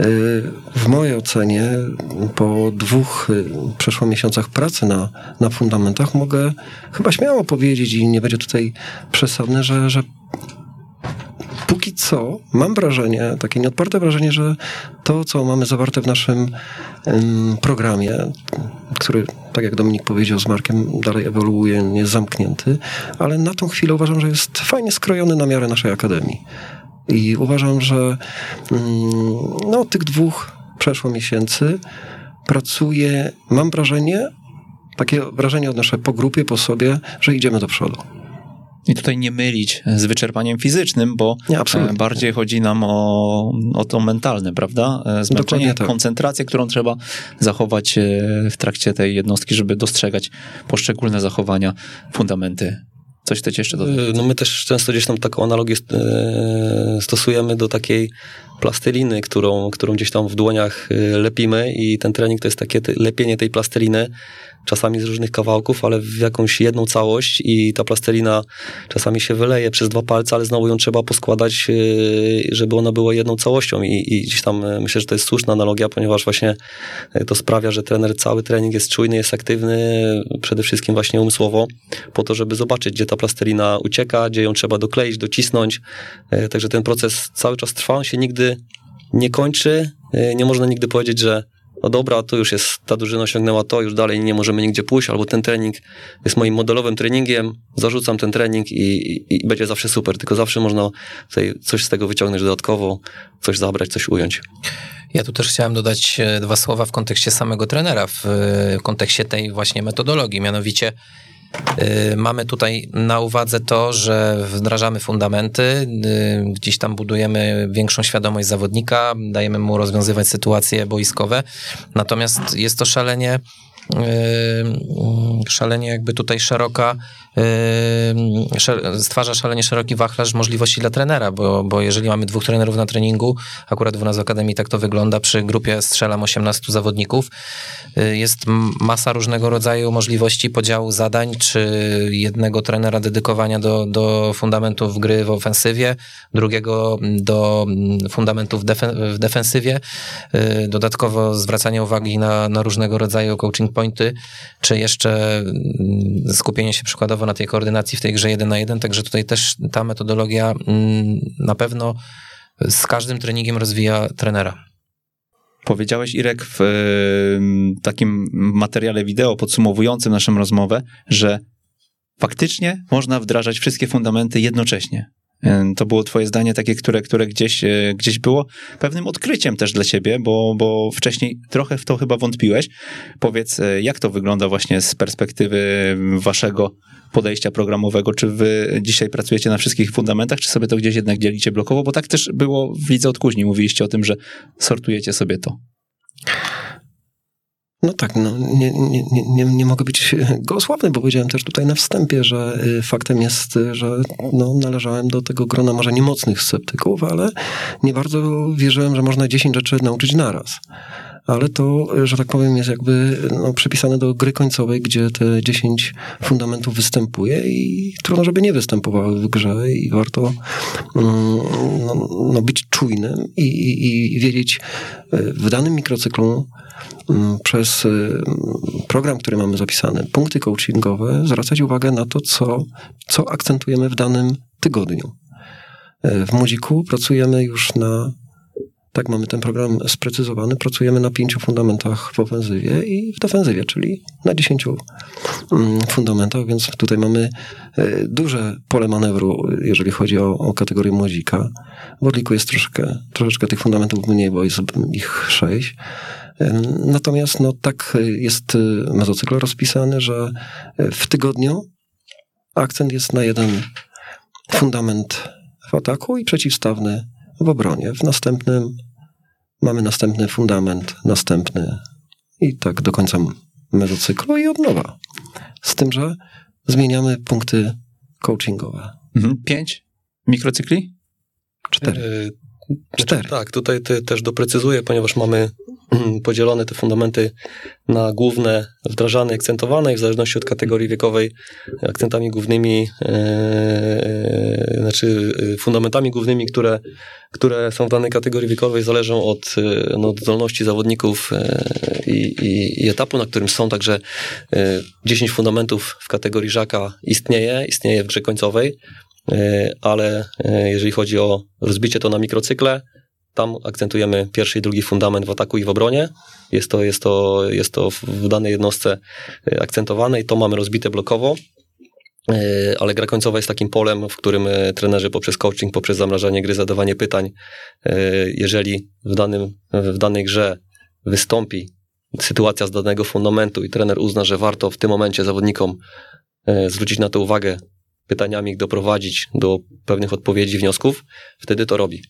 y, w mojej ocenie po dwóch y, przeszło miesiącach pracy na, na fundamentach mogę chyba śmiało powiedzieć i nie będzie tutaj przesadne, że, że póki co mam wrażenie, takie nieodparte wrażenie, że to, co mamy zawarte w naszym programie, który, tak jak Dominik powiedział, z Markiem dalej ewoluuje, nie jest zamknięty, ale na tą chwilę uważam, że jest fajnie skrojony na miarę naszej akademii. I uważam, że um, no, tych dwóch przeszło miesięcy pracuje, mam wrażenie, takie wrażenie odnoszę po grupie, po sobie, że idziemy do przodu. I tutaj nie mylić z wyczerpaniem fizycznym, bo nie, e, bardziej chodzi nam o, o to mentalne, prawda? E, zmęczenie, tak. koncentrację, którą trzeba zachować e, w trakcie tej jednostki, żeby dostrzegać poszczególne zachowania, fundamenty Coś chcecie jeszcze dodać? No my też często gdzieś tam taką analogię stosujemy do takiej plasteliny, którą, którą gdzieś tam w dłoniach lepimy i ten trening to jest takie lepienie tej plasteliny czasami z różnych kawałków, ale w jakąś jedną całość i ta plastelina czasami się wyleje przez dwa palce, ale znowu ją trzeba poskładać, yy, żeby ona była jedną całością i, i gdzieś tam yy, myślę, że to jest słuszna analogia, ponieważ właśnie to sprawia, że trener cały trening jest czujny, jest aktywny, przede wszystkim właśnie umysłowo, po to, żeby zobaczyć, gdzie ta plastelina ucieka, gdzie ją trzeba dokleić, docisnąć, także ten proces cały czas trwa, on się nigdy nie kończy, nie można nigdy powiedzieć, że no dobra, to już jest, ta drużyna osiągnęła to, już dalej nie możemy nigdzie pójść, albo ten trening jest moim modelowym treningiem, zarzucam ten trening i, i, i będzie zawsze super, tylko zawsze można coś z tego wyciągnąć dodatkowo, coś zabrać, coś ująć. Ja tu też chciałem dodać e, dwa słowa w kontekście samego trenera, w e, kontekście tej właśnie metodologii, mianowicie Y, mamy tutaj na uwadze to, że wdrażamy fundamenty, y, gdzieś tam budujemy większą świadomość zawodnika, dajemy mu rozwiązywać sytuacje boiskowe. Natomiast jest to szalenie szalenie jakby tutaj szeroka, stwarza szalenie szeroki wachlarz możliwości dla trenera, bo, bo jeżeli mamy dwóch trenerów na treningu, akurat u nas w Akademii tak to wygląda, przy grupie strzelam 18 zawodników, y, jest masa różnego rodzaju możliwości podziału zadań, czy jednego trenera dedykowania do, do fundamentów gry w ofensywie, drugiego do fundamentów w defensywie, y, dodatkowo zwracanie uwagi na, na różnego rodzaju coaching pointy, czy jeszcze mm, skupienie się przykładowo na tej koordynacji w tej grze jeden na jeden, także tutaj też ta metodologia mm, na pewno z każdym treningiem rozwija trenera. Powiedziałeś, Irek, w takim materiale wideo podsumowującym naszą rozmowę, że faktycznie można wdrażać wszystkie fundamenty jednocześnie. To było twoje zdanie takie, które, które gdzieś, e, gdzieś było pewnym odkryciem też dla ciebie, bo, bo wcześniej trochę w to chyba wątpiłeś. Powiedz, e, jak to wygląda właśnie z perspektywy waszego podejścia programowego? Czy wy dzisiaj pracujecie na wszystkich fundamentach, czy sobie to gdzieś jednak dzielicie blokowo? Bo tak też było w Lidze Odkuźni. Mówiliście o tym, że sortujecie sobie to. No tak, no, nie, nie, nie, nie mogę być gołosławny, bo powiedziałem też tutaj na wstępie, że y, faktem jest, że no, należałem do tego grona może niemocnych sceptyków, ale nie bardzo wierzyłem, że można 10 rzeczy nauczyć naraz ale to, że tak powiem, jest jakby no, przypisane do gry końcowej, gdzie te 10 fundamentów występuje i trudno, żeby nie występowały w grze i warto mm, no, no, być czujnym i, i, i wiedzieć e, w danym mikrocyklu mm, przez e, program, który mamy zapisany, punkty coachingowe, zwracać uwagę na to, co, co akcentujemy w danym tygodniu. E, w Młodziku pracujemy już na tak, mamy ten program sprecyzowany. Pracujemy na pięciu fundamentach w ofensywie i w defensywie, czyli na dziesięciu mm, fundamentach, więc tutaj mamy e, duże pole manewru, jeżeli chodzi o, o kategorię młodzika. W Orliku jest troszkę, troszeczkę tych fundamentów mniej, bo jest ich sześć. Natomiast no, tak jest e, mezocykl rozpisany, że e, w tygodniu akcent jest na jeden fundament w ataku i przeciwstawny w obronie. W następnym mamy następny fundament, następny i tak do końca mezocyklu i od nowa. Z tym, że zmieniamy punkty coachingowe. Mhm. Pięć mikrocykli? Cztery. Yy, Cztery. Tak, tutaj też doprecyzuję, ponieważ mamy podzielone te fundamenty na główne, wdrażane, akcentowane i w zależności od kategorii wiekowej akcentami głównymi, e, znaczy e, fundamentami głównymi, które, które są w danej kategorii wiekowej zależą od, no, od zdolności zawodników i, i, etapu, na którym są. Także e, 10 fundamentów w kategorii Żaka istnieje, istnieje w grze końcowej, ale jeżeli chodzi o rozbicie to na mikrocykle, tam akcentujemy pierwszy i drugi fundament w ataku i w obronie. Jest to, jest to, jest to w danej jednostce e, akcentowane i to mamy rozbite blokowo. E, ale gra końcowa jest takim polem, w którym e, trenerzy poprzez coaching, poprzez zamrażanie gry, zadawanie pytań, jeżeli w, danym, w danej grze wystąpi sytuacja z danego fundamentu i trener uzna, że warto w tym momencie zawodnikom zwrócić na to uwagę, pytaniami ich doprowadzić do pewnych odpowiedzi, wniosków, wtedy to robi.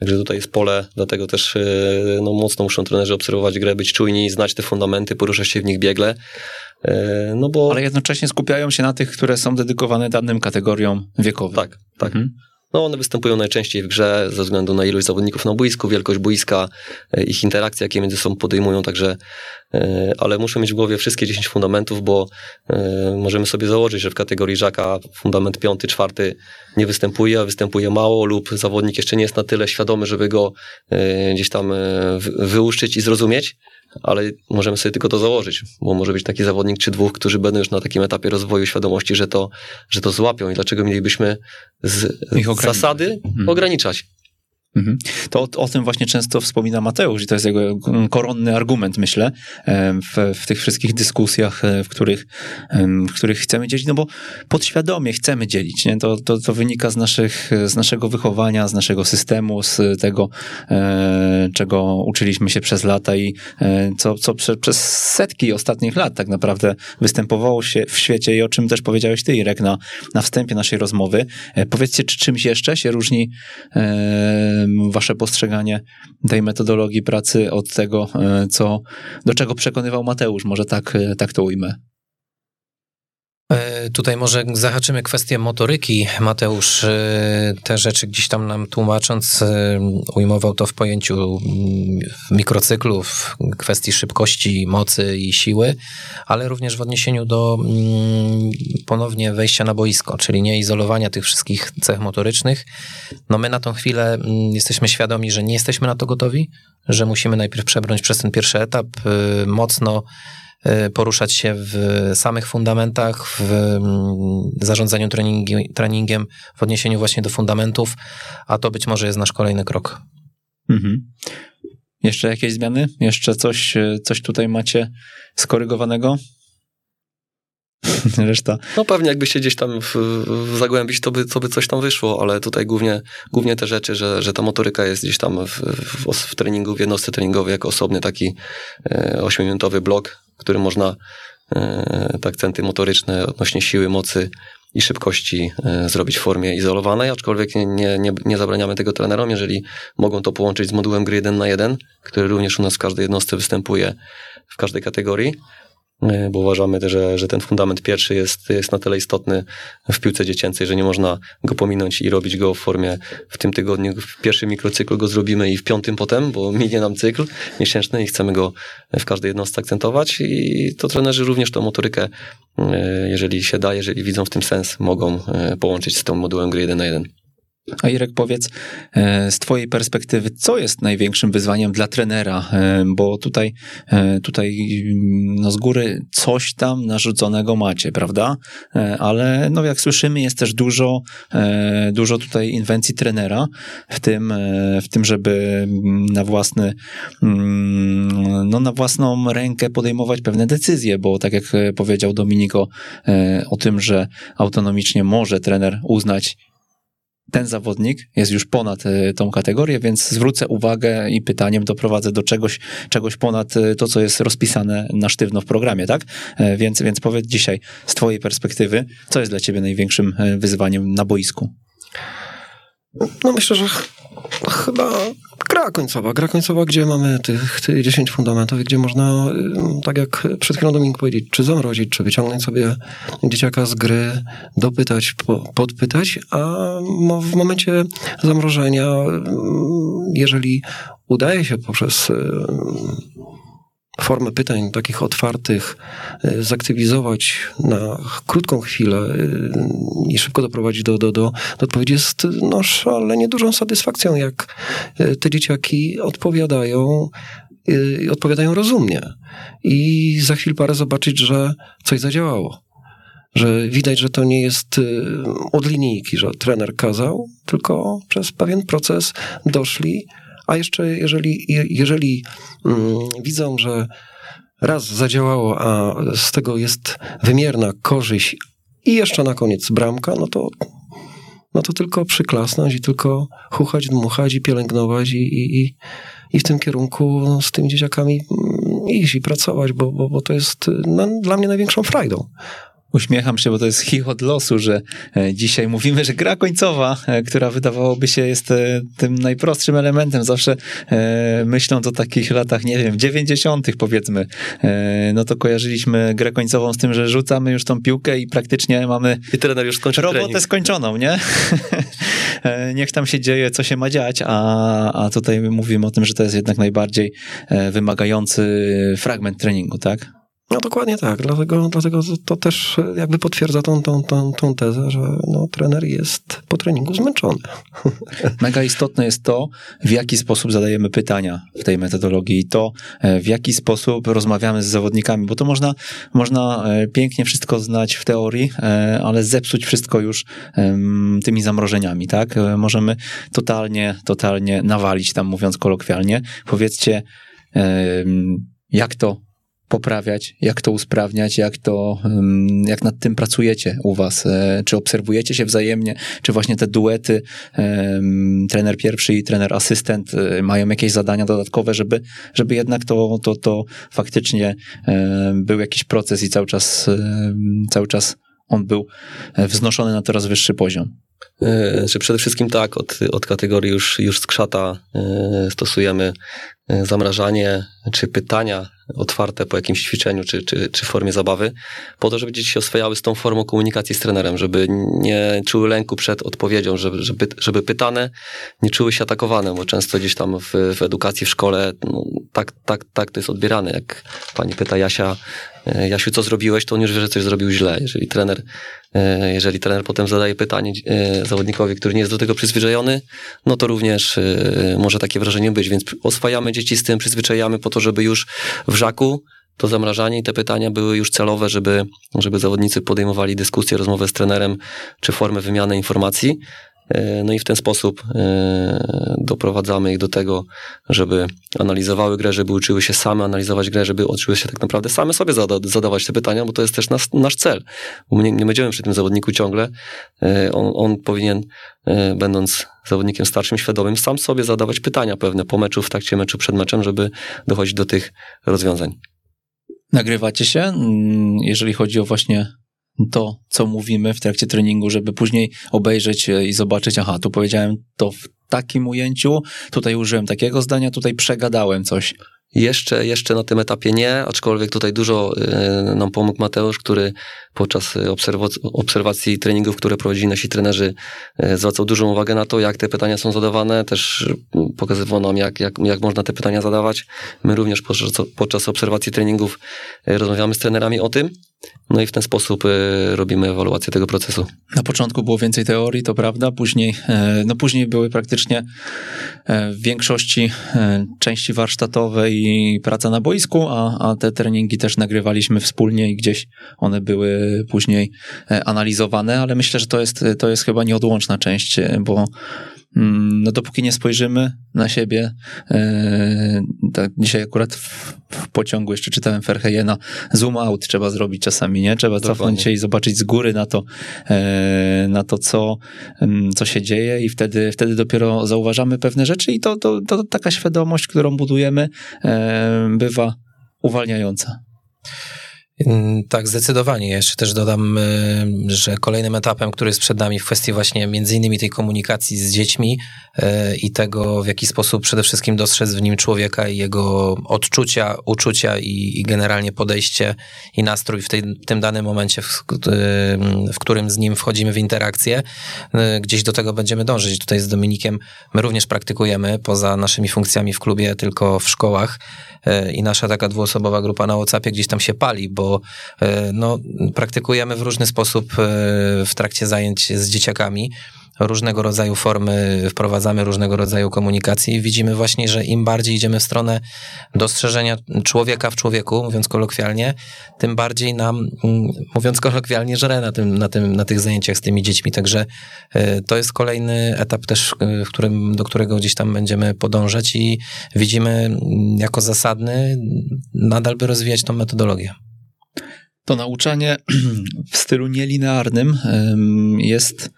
Także tutaj jest pole, dlatego też e, no, mocno muszą trenerzy obserwować grę, być czujni, znać te fundamenty, poruszać się w nich biegle. E, no bo... Ale jednocześnie skupiają się na tych, które są dedykowane danym kategoriom wiekowym. Tak, tak. Mhm. No one występują najczęściej w grze ze względu na ilość zawodników na boisku, wielkość boiska, e, ich interakcje, jakie między sobą podejmują, także e, ale muszę mieć w głowie wszystkie 10 fundamentów, bo e, możemy sobie założyć, że w kategorii Żaka fundament piąty, czwarty nie występuje, a występuje mało lub zawodnik jeszcze nie jest na tyle świadomy, żeby go gdzieś tam wyłuszczyć i zrozumieć, ale możemy sobie tylko to założyć, bo może być taki zawodnik czy dwóch, którzy będą już na takim etapie rozwoju świadomości, że to, że to złapią i dlaczego mielibyśmy z, zasady mhm. ograniczać. Mhm. To o, o, tym właśnie często wspomina Mateusz i to jest jego koronny argument, myślę, w, w, tych wszystkich dyskusjach, e, w których, w których chcemy dzielić, no bo podświadomie chcemy dzielić, nie? To, to, to wynika z, naszych, z naszego wychowania, z naszego systemu, z tego, e, czego uczyliśmy się przez lata i e, co, co prze, przez setki ostatnich lat tak naprawdę występowało się w świecie i o czym też powiedziałeś ty, Irek, na, na wstępie naszej rozmowy. Powiedzcie, czy czymś jeszcze się różni wasze postrzeganie tej metodologii pracy od tego, e, co, do czego przekonywał Mateusz, może tak, e, tak to ujmę. E, tutaj może zahaczymy kwestię motoryki. Mateusz e, te rzeczy gdzieś tam nam tłumacząc e, ujmował to w pojęciu mm, mikrocyklów, kwestii szybkości, mocy i siły, ale również w odniesieniu do ponownie wejścia na boisko, czyli nie izolowania tych wszystkich cech motorycznych. No my na tą chwilę jesteśmy świadomi, że nie jesteśmy na to gotowi, że musimy najpierw przebrnąć przez ten pierwszy etap, mocno poruszać się w samych fundamentach, w mm, zarządzaniu treningi, treningiem, w odniesieniu właśnie do fundamentów, a to być może jest nasz kolejny krok. Mhm. Jeszcze jakieś zmiany? Jeszcze coś, y, coś tutaj macie skorygowanego? Reszta. No pewnie jakbyście gdzieś tam w, w zagłębić, to by, to by coś tam wyszło, ale tutaj głównie, głównie te rzeczy, że, że ta motoryka jest gdzieś tam w, w, w treningu, w jednostce treningowej jako osobny taki e, ośmiominutowy blok, który można e, te akcenty motoryczne odnośnie siły, mocy i szybkości e, zrobić w formie izolowanej, aczkolwiek nie, nie, nie, zabraniamy tego trenerom, jeżeli mogą to połączyć z modułem gry 1 na 1, który również u nas w każdej jednostce występuje w każdej kategorii, bo uważamy, że, że ten fundament pierwszy jest, jest na tyle istotny w piłce dziecięcej, że nie można go pominąć i robić go w formie w tym tygodniu. W pierwszym mikrocyklu go zrobimy i w piątym potem, bo minie nam cykl miesięczny i chcemy go w każdej jednostce akcentować i to trenerzy również tą motorykę, e, jeżeli się da, jeżeli widzą w tym sens, mogą e, połączyć z tą modułem gry 1 na 1. A Irek, powiedz e, z Twojej perspektywy, co jest największym wyzwaniem dla trenera? E, bo tutaj, e, tutaj no z góry coś tam narzuconego macie, prawda? Ale no jak słyszymy, jest też dużo, dużo tutaj inwencji trenera w tym, w tym, żeby na własny, mm, no na własną rękę podejmować pewne decyzje, bo tak jak powiedział Dominiko o tym, że autonomicznie może trener uznać ten zawodnik jest już ponad e, tą kategorię, więc zwrócę uwagę i pytaniem doprowadzę do czegoś, czegoś ponad e, to, co jest rozpisane na sztywno w programie, tak? E, więc, więc powiedz dzisiaj z twojej perspektywy, co jest dla ciebie największym wyzwaniem na boisku? No myślę, że chyba gra końcowa. Gra końcowa, gdzie mamy tych, tych 10 fundamentów, gdzie można, tak jak przed chwilą Dominik powiedzieć, czy zamrozić, czy wyciągnąć sobie dzieciaka z gry, dopytać, podpytać, a w momencie zamrożenia, jeżeli udaje się poprzez formę pytań takich otwartych e, zaktywizować na krótką chwilę e, i szybko doprowadzić do, do, do, do odpowiedzi jest no, szalenie dużą satysfakcją, jak e, te dzieciaki odpowiadają odpowiadają rozumnie. I za chwilę parę zobaczyć, że coś zadziałało. Że widać, że to nie jest od linijki, że trener kazał, tylko przez pewien proces doszli a jeszcze jeżeli, jeżeli mm, widzą, że raz zadziałało, a z tego jest wymierna korzyść i jeszcze na koniec bramka, no to, no to tylko przyklasnąć i tylko chuchać, dmuchać i pielęgnować i, i, i w tym kierunku z tymi dzieciakami mm, iść i pracować, bo, bo, bo to jest no, dla mnie największą frajdą. Uśmiecham się, bo to jest chichot losu, że e, dzisiaj mówimy, że gra końcowa, e, która wydawałoby się jest e, tym najprostszym elementem, zawsze myśląc o takich latach, nie wiem, 90. powiedzmy, no to kojarzyliśmy grę końcową z tym, że rzucamy już tą piłkę i praktycznie mamy I trener już robotę trening. skończoną, nie? Niech tam się dzieje, co się ma dziać, a, a tutaj mówimy o tym, że to jest jednak najbardziej wymagający fragment treningu, tak? No dokładnie tak, dlatego, dlatego to też jakby potwierdza tą, tą, tą, tą tezę, że no, trener jest po treningu zmęczony. Mega istotne jest to, w jaki sposób zadajemy pytania w tej metodologii i to, e, w jaki sposób rozmawiamy z zawodnikami, bo to można, można e, pięknie wszystko znać w teorii, e, ale zepsuć wszystko już tymi zamrożeniami, tak? Możemy totalnie, totalnie nawalić tam, mówiąc kolokwialnie. Powiedzcie, jak to poprawiać, jak to usprawniać, jak to, jak nad tym pracujecie u was, e, czy obserwujecie się wzajemnie, czy właśnie te duety, trener pierwszy i trener asystent e, mają jakieś zadania dodatkowe, żeby, żeby jednak to, to, to faktycznie był jakiś proces i cały czas, cały czas on był wznoszony na coraz wyższy poziom. E, Że przede wszystkim tak, od, od kategorii już, już skrzata e, stosujemy e, zamrażanie czy pytania otwarte po jakimś ćwiczeniu czy, czy, czy formie zabawy, po to, żeby dzieci się oswajały z tą formą komunikacji z trenerem, żeby nie czuły lęku przed odpowiedzią, żeby, żeby, żeby pytane nie czuły się atakowane, bo często gdzieś tam w, w edukacji, w szkole no, tak, tak, tak to jest odbierane. Jak pani pyta Jasia, Jasiu, co zrobiłeś, to on już wie, że coś zrobił źle. Jeżeli trener, e, jeżeli trener potem zadaje pytanie e, zawodnikowi, który nie jest do tego przyzwyczajony, no to również e, może takie wrażenie być. Więc oswajamy dzieci z tym, przyzwyczajamy po to, żeby już w żaku to zamrażanie i te pytania były już celowe, żeby, żeby zawodnicy podejmowali dyskusję, rozmowę z trenerem, czy formę wymiany informacji. E, No i w ten sposób e, doprowadzamy ich do tego, żeby analizowały grę, żeby uczyły się same analizować grę, żeby uczyły się tak naprawdę same sobie zada zadawać te pytania, bo to jest też nas, nasz cel. Nie, nie będziemy przy tym zawodniku ciągle. E, On, on powinien, będąc zawodnikiem starszym, świadomym, sam sobie zadawać pytania pewne po meczu, w trakcie meczu, przed meczem, żeby dochodzić do tych rozwiązań. Nagrywacie się, mm, jeżeli chodzi o właśnie to, co mówimy w trakcie treningu, żeby później obejrzeć e, i zobaczyć, aha, tu powiedziałem to w takim ujęciu, tutaj użyłem takiego zdania, tutaj przegadałem coś. Jeszcze, jeszcze na tym etapie nie, aczkolwiek tutaj dużo y, nam pomógł Mateusz, który podczas obserwac- obserwacji treningów, które prowadzili nasi trenerzy, zwracał dużą uwagę na to, jak te pytania są zadawane, też pokazywał nam, jak, jak, jak można te pytania zadawać. My również podczas, podczas obserwacji treningów rozmawiamy z trenerami o tym, no i w ten sposób y, robimy ewaluację tego procesu. Na początku było więcej teorii, to prawda, później, e, no później były praktycznie e, w większości e, części warsztatowe i praca na boisku, a, a te treningi też nagrywaliśmy wspólnie i gdzieś one były później analizowane, ale myślę, że to jest, to jest chyba nieodłączna część, bo no dopóki nie spojrzymy na siebie, e, tak dzisiaj akurat w, w pociągu jeszcze czytałem Ferhejena, zoom out trzeba zrobić czasami, nie? Trzeba Dokładnie. cofnąć się i zobaczyć z góry na to, e, na to co, em, co się dzieje i wtedy, wtedy dopiero zauważamy pewne rzeczy i to, to, to taka świadomość, którą budujemy, e, bywa uwalniająca. Mm, Tak, zdecydowanie. Jeszcze też dodam, y, że kolejnym etapem, który jest przed nami w kwestii właśnie między innymi tej komunikacji z dziećmi y, i tego, w jaki sposób przede wszystkim dostrzec w nim człowieka i jego odczucia, uczucia i, i generalnie podejście i nastrój w, tej, tym danym momencie, w, w którym z nim wchodzimy w interakcję. Y, Gdzieś do tego będziemy dążyć. Tutaj z Dominikiem my również praktykujemy poza naszymi funkcjami w klubie, tylko w szkołach i nasza taka dwuosobowa grupa na WhatsAppie gdzieś tam się pali, bo e, no, praktykujemy w różny sposób e, w trakcie zajęć z dzieciakami. Różnego rodzaju formy wprowadzamy, różnego rodzaju komunikacji i widzimy właśnie, że im bardziej idziemy w stronę dostrzeżenia człowieka w człowieku, mówiąc kolokwialnie, tym bardziej nam, mm, mówiąc kolokwialnie, żre na, tym, na, tym, na tych zajęciach z tymi dziećmi. Także e, to jest kolejny etap też, w którym, do którego gdzieś tam będziemy podążać i widzimy mm, jako zasadny nadal by rozwijać tą metodologię. To nauczanie w stylu nielinearnym jest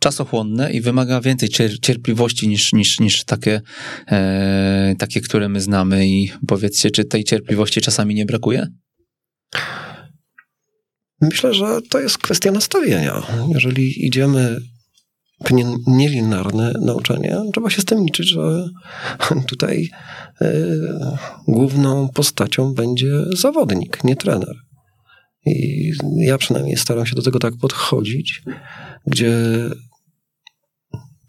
czasochłonne i wymaga więcej cier- cierpliwości niż, niż, niż takie, e, takie, które my znamy. I powiedzcie, czy tej cierpliwości czasami nie brakuje? Myślę, że to jest kwestia nastawienia. Jeżeli idziemy w nie- nielinarne nauczanie, trzeba się z tym liczyć, że tutaj e, główną postacią będzie zawodnik, nie trener. I ja przynajmniej staram się do tego tak podchodzić, gdzie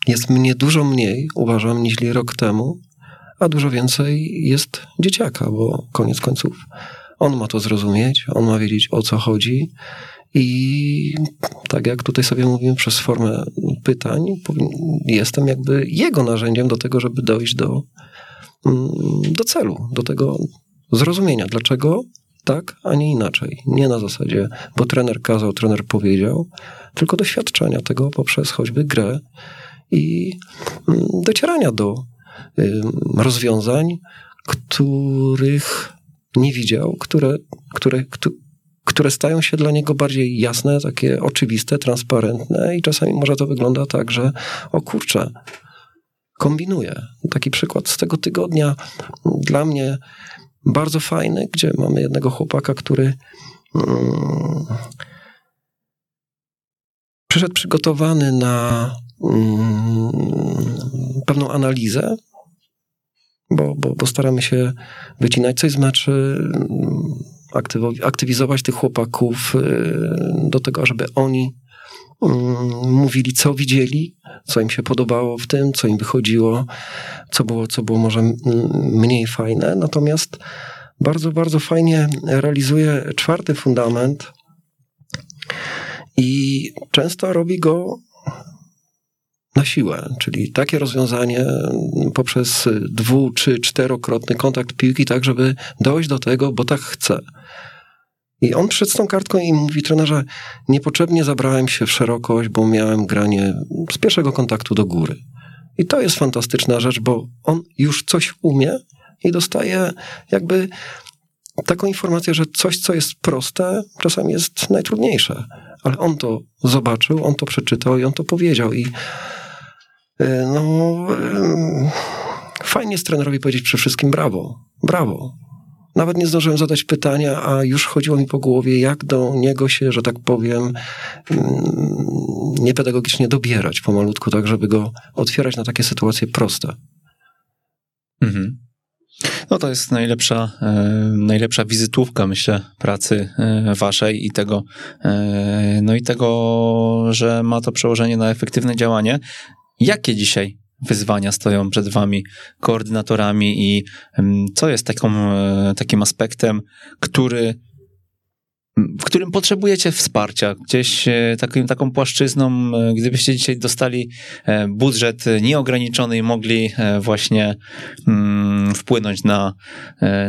jest mnie dużo mniej, uważam, niż rok temu, a dużo więcej jest dzieciaka, bo koniec końców on ma to zrozumieć, on ma wiedzieć o co chodzi. I tak jak tutaj sobie mówimy przez formę pytań, jestem jakby jego narzędziem do tego, żeby dojść do, mm, do celu, do tego zrozumienia, dlaczego tak, a nie inaczej. Nie na zasadzie, bo trener kazał, trener powiedział, tylko doświadczenia tego poprzez choćby grę i mm, docierania do rozwiązań, których nie widział, które, które, któ- które stają się dla niego bardziej jasne, takie oczywiste, transparentne i czasami może to wygląda tak, że o kurczę, kombinuję. Taki przykład z tego tygodnia dla mnie bardzo fajny, gdzie mamy jednego chłopaka, który mm, przyszedł przygotowany na mm, pewną analizę, bo, bo, bo staramy się wycinać coś z meczy, mm, aktywizować tych chłopaków y, do tego, żeby oni mówili, co widzieli, co im się podobało w tym, co im wychodziło, co było, co było może mm, mniej fajne. Natomiast bardzo, bardzo fajnie realizuje czwarty fundament i często robi go na siłę, czyli takie rozwiązanie poprzez dwu czy czterokrotny kontakt piłki, tak żeby dojść do tego, bo tak chce. I on przed tą kartką i mówi trenerze, niepotrzebnie zabrałem się w szerokość, bo miałem granie z pierwszego kontaktu do góry. I to jest fantastyczna rzecz, bo on już coś umie i dostaje jakby taką informację, że coś, co jest proste, czasami jest najtrudniejsze. Ale on to zobaczył, on to przeczytał i on to powiedział. I e, no, e, fajnie jest trenerowi powiedzieć przede wszystkim brawo, brawo. Nawet nie zdążyłem zadać pytania, a już chodziło mi po głowie, jak do niego się, że tak powiem, mm, niepedagogicznie dobierać pomalutku, tak żeby go otwierać na takie sytuacje proste. Mhm. No to jest najlepsza, e, najlepsza wizytówka, myślę, pracy e, waszej i tego, e, no i tego, że ma to przełożenie na efektywne działanie. Jakie dzisiaj wyzwania stoją przed wami, koordynatorami i em, co jest taką, e, takim aspektem, który w którym potrzebujecie wsparcia, gdzieś e, takim, taką płaszczyzną, e, gdybyście dzisiaj dostali budżet nieograniczony i mogli właśnie mm, wpłynąć na,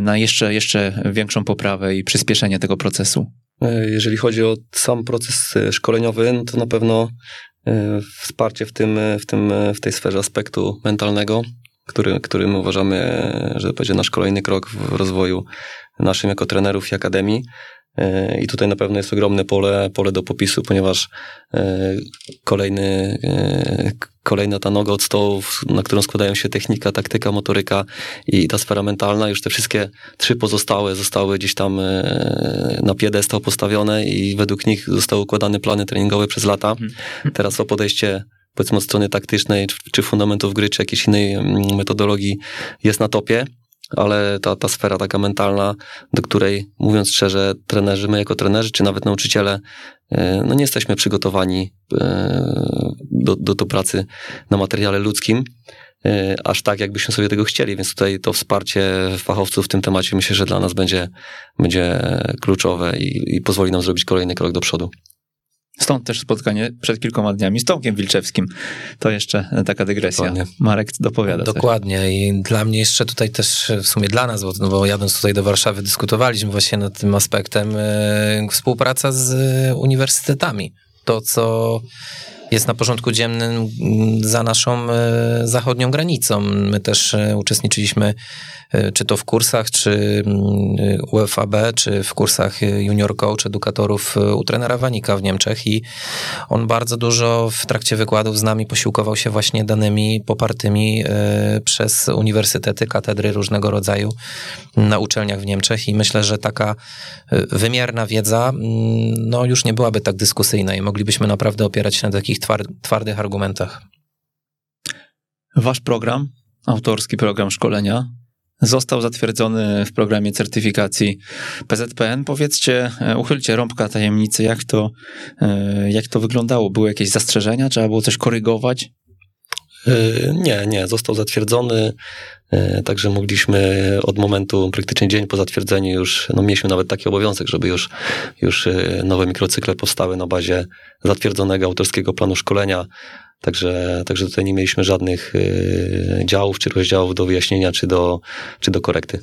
na jeszcze, jeszcze większą poprawę i przyspieszenie tego procesu. Jeżeli chodzi o sam proces szkoleniowy, no to na pewno wsparcie w, tym, e, w, tym, e, w tej sferze aspektu mentalnego, który, który my uważamy, e, że to będzie nasz kolejny krok w rozwoju naszym jako trenerów i akademii. E, I tutaj na pewno jest ogromne pole, pole do popisu, ponieważ e, kolejny, e, kolejna ta noga od stołu, na którą składają się technika, taktyka, motoryka i ta sfera mentalna, już te wszystkie trzy pozostałe zostały gdzieś tam na piedestał postawione i według nich zostały układane plany treningowe przez lata. Teraz o podejście powiedzmy od strony taktycznej, czy- czy fundamentów gry, czy jakiejś innej mm, metodologii jest na topie, ale ta, ta sfera taka mentalna, do której mówiąc szczerze, trenerzy, my jako trenerzy, czy nawet nauczyciele, e, no nie jesteśmy przygotowani e, do, do, do pracy na materiale ludzkim, e, aż tak, jakbyśmy sobie tego chcieli, więc tutaj to wsparcie fachowców w tym temacie myślę, że dla nas będzie, będzie kluczowe i, i pozwoli nam zrobić kolejny krok do przodu. Stąd też spotkanie przed kilkoma dniami z Tomkiem Wilczewskim. To jeszcze e, taka dygresja. Dokładnie. Marek dopowiada. coś. Dokładnie i dla mnie jeszcze tutaj też w sumie dla nas, bo, no bo jadąc tutaj do Warszawy dyskutowaliśmy właśnie nad tym aspektem e, współpraca z e, uniwersytetami. To, co jest na porządku dziennym mm, za naszą e, zachodnią granicą. My też e, uczestniczyliśmy e, czy to w kursach, czy mm, UFAB, czy w kursach junior coach edukatorów u trenera Wanika w Niemczech i on bardzo dużo w trakcie wykładów z nami posiłkował się właśnie danymi popartymi przez uniwersytety, katedry różnego rodzaju na uczelniach w Niemczech i myślę, że taka wymierna wiedza mm, no już nie byłaby tak dyskusyjna i moglibyśmy naprawdę opierać się na takich twar- twardych argumentach. Wasz program, autorski program szkolenia, został zatwierdzony w programie certyfikacji PZPN. Powiedzcie, e, uchylcie rąbka tajemnicy, jak to, e, jak to wyglądało? Były jakieś zastrzeżenia? Trzeba było coś korygować? Yy, Nie, nie, został zatwierdzony, także mogliśmy od momentu, praktycznie dzień po zatwierdzeniu już, no mieliśmy nawet taki obowiązek, żeby już, już yy, nowe mikrocykle powstały na bazie zatwierdzonego autorskiego planu szkolenia, także, także tutaj nie mieliśmy żadnych yy, działów czy rozdziałów do wyjaśnienia czy do, czy do korekty.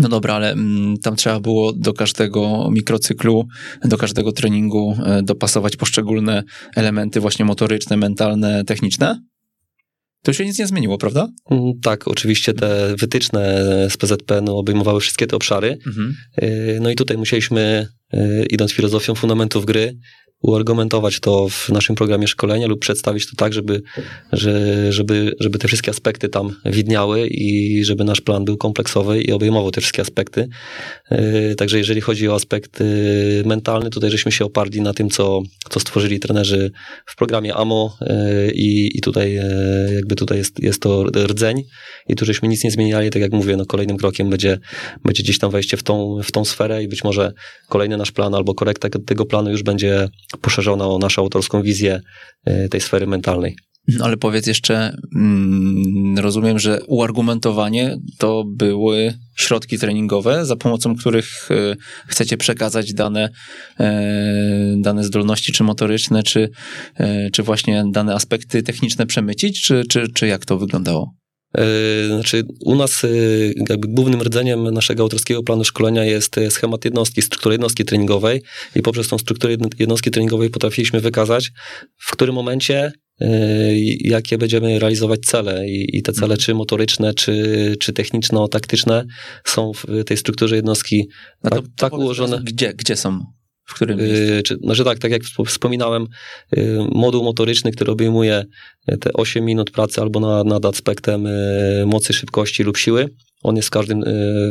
No dobra, ale mm, tam trzeba było do każdego mikrocyklu, do każdego treningu e, dopasować poszczególne elementy właśnie motoryczne, mentalne, techniczne? To się nic nie zmieniło, prawda? Mm, Tak, oczywiście te wytyczne z PZPN-u obejmowały wszystkie te obszary, Mhm. Yy, No i tutaj musieliśmy, yy, idąc filozofią fundamentów gry, uargumentować to w naszym programie szkolenia lub przedstawić to tak, żeby, że, żeby, żeby te wszystkie aspekty tam widniały i żeby nasz plan był kompleksowy i obejmował te wszystkie aspekty. E, także jeżeli chodzi o aspekt e, mentalny, tutaj żeśmy się oparli na tym, co, co stworzyli trenerzy w programie AMO e, i, i tutaj jakby tutaj jest, jest to rdzeń i tu żeśmy nic nie zmieniali, tak jak mówię, no kolejnym krokiem będzie, będzie gdzieś tam wejście w tą, w tą sferę i być może kolejny nasz plan albo korekta tego planu już będzie poszerzona o naszą autorską wizję tej sfery mentalnej. No, ale powiedz jeszcze, mm, rozumiem, że uargumentowanie to były środki treningowe, za pomocą których e, chcecie przekazać dane, e, dane zdolności, czy motoryczne, czy, e, czy właśnie dane aspekty techniczne przemycić, czy, czy, czy jak to wyglądało? Znaczy, u nas jakby głównym rdzeniem naszego autorskiego planu szkolenia jest schemat jednostki, struktura jednostki treningowej i poprzez tą strukturę jednostki treningowej potrafiliśmy wykazać, w którym momencie jakie będziemy realizować cele i, i te cele, mhm. czy motoryczne, czy, czy techniczno-taktyczne, są w tej strukturze jednostki no to, tak, to tak ułożone. Gdzie, gdzie są? W którym yy, czy, znaczy tak, tak jak wspominałem, yy, moduł motoryczny, który obejmuje te 8 minut pracy albo nad, nad aspektem yy, mocy, szybkości lub siły, on jest w każdym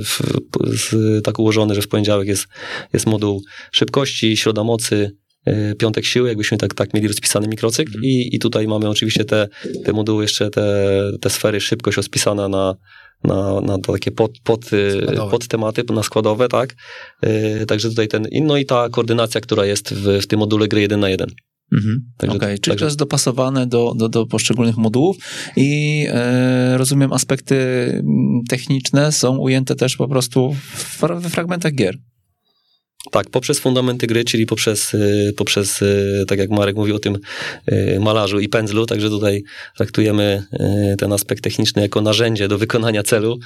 w, w, tak ułożony, że w poniedziałek jest, jest moduł szybkości, środa mocy, E, piątek siły, jakbyśmy tak, tak mieli rozpisany mikrocykl mm. i, i tutaj mamy oczywiście te, te moduły, jeszcze te, te sfery, szybkość rozpisana na, na, na takie pod, pod, e, pod tematy, na składowe, tak. E, także tutaj ten, no i ta koordynacja, która jest w, w tym module gry 1 na 1. Mhm. Także, okay. Czyli także... to jest dopasowane do, do, do poszczególnych modułów i e, rozumiem aspekty techniczne są ujęte też po prostu w fragmentach gier. Tak, poprzez fundamenty gry, czyli poprzez, y, poprzez, y, tak jak Marek mówił o tym y, malarzu i pędzlu, także tutaj traktujemy ten aspekt techniczny jako narzędzie do wykonania celu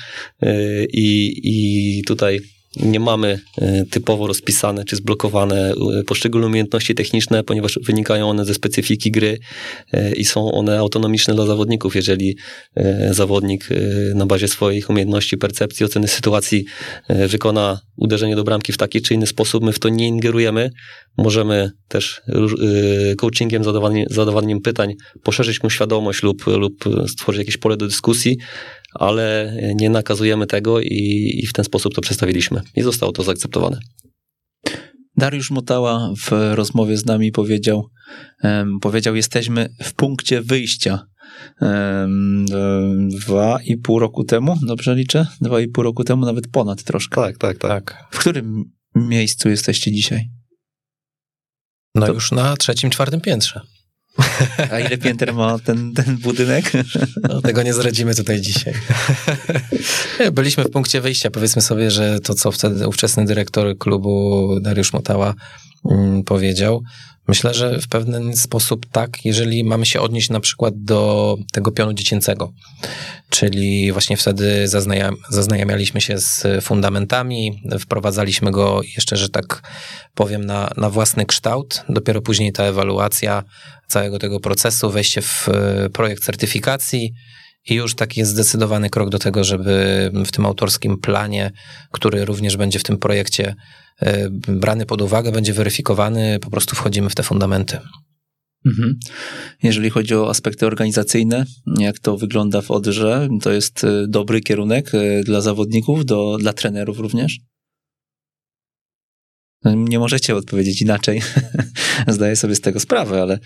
i, i tutaj nie mamy e, typowo rozpisane czy zblokowane e, poszczególne umiejętności techniczne, ponieważ wynikają one ze specyfiki gry e, i są one autonomiczne dla zawodników. Jeżeli zawodnik na bazie swoich umiejętności, percepcji, oceny sytuacji wykona uderzenie do bramki w taki czy inny sposób, my w to nie ingerujemy. Możemy też coachingiem, zadawaniem, zadawaniem pytań poszerzyć mu świadomość lub, lub stworzyć jakieś pole do dyskusji, ale nie nakazujemy tego i, i w ten sposób to przedstawiliśmy i zostało to zaakceptowane. Dariusz Motała w rozmowie z nami powiedział, um, powiedział, jesteśmy w punkcie wyjścia. Um, dwa i pół roku temu, dobrze liczę? Dwa i pół roku temu, nawet ponad troszkę. Tak, tak, tak. W którym miejscu jesteście dzisiaj? No to... już na trzecim, czwartym piętrze. A ile pięter ma ten, ten budynek? No, tego nie zdradzimy tutaj dzisiaj. Byliśmy w punkcie wyjścia. Powiedzmy sobie, że to, co wtedy ówczesny dyrektor klubu Dariusz Motała mm, powiedział, Myślę, że w pewien sposób tak, jeżeli mamy się odnieść na przykład do tego pionu dziecięcego, czyli właśnie wtedy zaznajam, zaznajamialiśmy się z fundamentami, wprowadzaliśmy go jeszcze, że tak powiem, na, na własny kształt, dopiero później ta ewaluacja całego tego procesu, wejście w e, projekt certyfikacji, i już taki jest zdecydowany krok do tego, żeby w tym autorskim planie, który również będzie w tym projekcie E, brany pod uwagę, będzie weryfikowany, po prostu wchodzimy w te fundamenty. Mhm. Jeżeli chodzi o aspekty organizacyjne, jak to wygląda w Odrze, to jest e, dobry kierunek e, dla zawodników, do, dla trenerów również? Nie możecie odpowiedzieć inaczej. Zdaję sobie z tego sprawę, ale,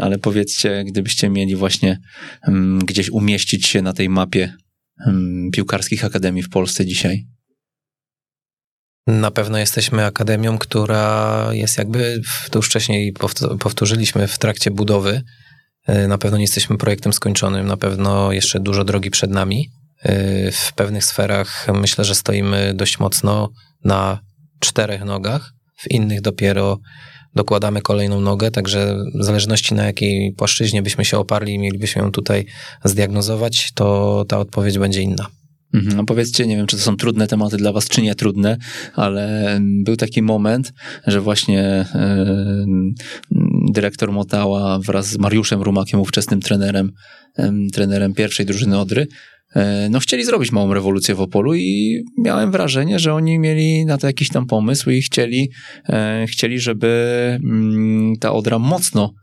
ale powiedzcie, gdybyście mieli właśnie mm, gdzieś umieścić się na tej mapie mm, piłkarskich akademii w Polsce dzisiaj. Na pewno jesteśmy akademią, która jest jakby, to już wcześniej powtórzyliśmy w trakcie budowy. E, na pewno nie jesteśmy projektem skończonym, na pewno jeszcze dużo drogi przed nami. E, w pewnych sferach myślę, że stoimy dość mocno na czterech nogach, w innych dopiero dokładamy kolejną nogę, także w zależności na jakiej płaszczyźnie byśmy się oparli i mielibyśmy ją tutaj zdiagnozować, to ta odpowiedź będzie inna. No powiedzcie, nie wiem, czy to są trudne tematy dla was, czy nie trudne, ale był taki moment, że właśnie dyrektor Motała wraz z Mariuszem Rumakiem, ówczesnym trenerem, trenerem pierwszej drużyny Odry, e, no chcieli zrobić małą rewolucję w Opolu i miałem wrażenie, że oni mieli na to jakiś tam pomysł i chcieli, e, chcieli żeby mm, ta Odra mocno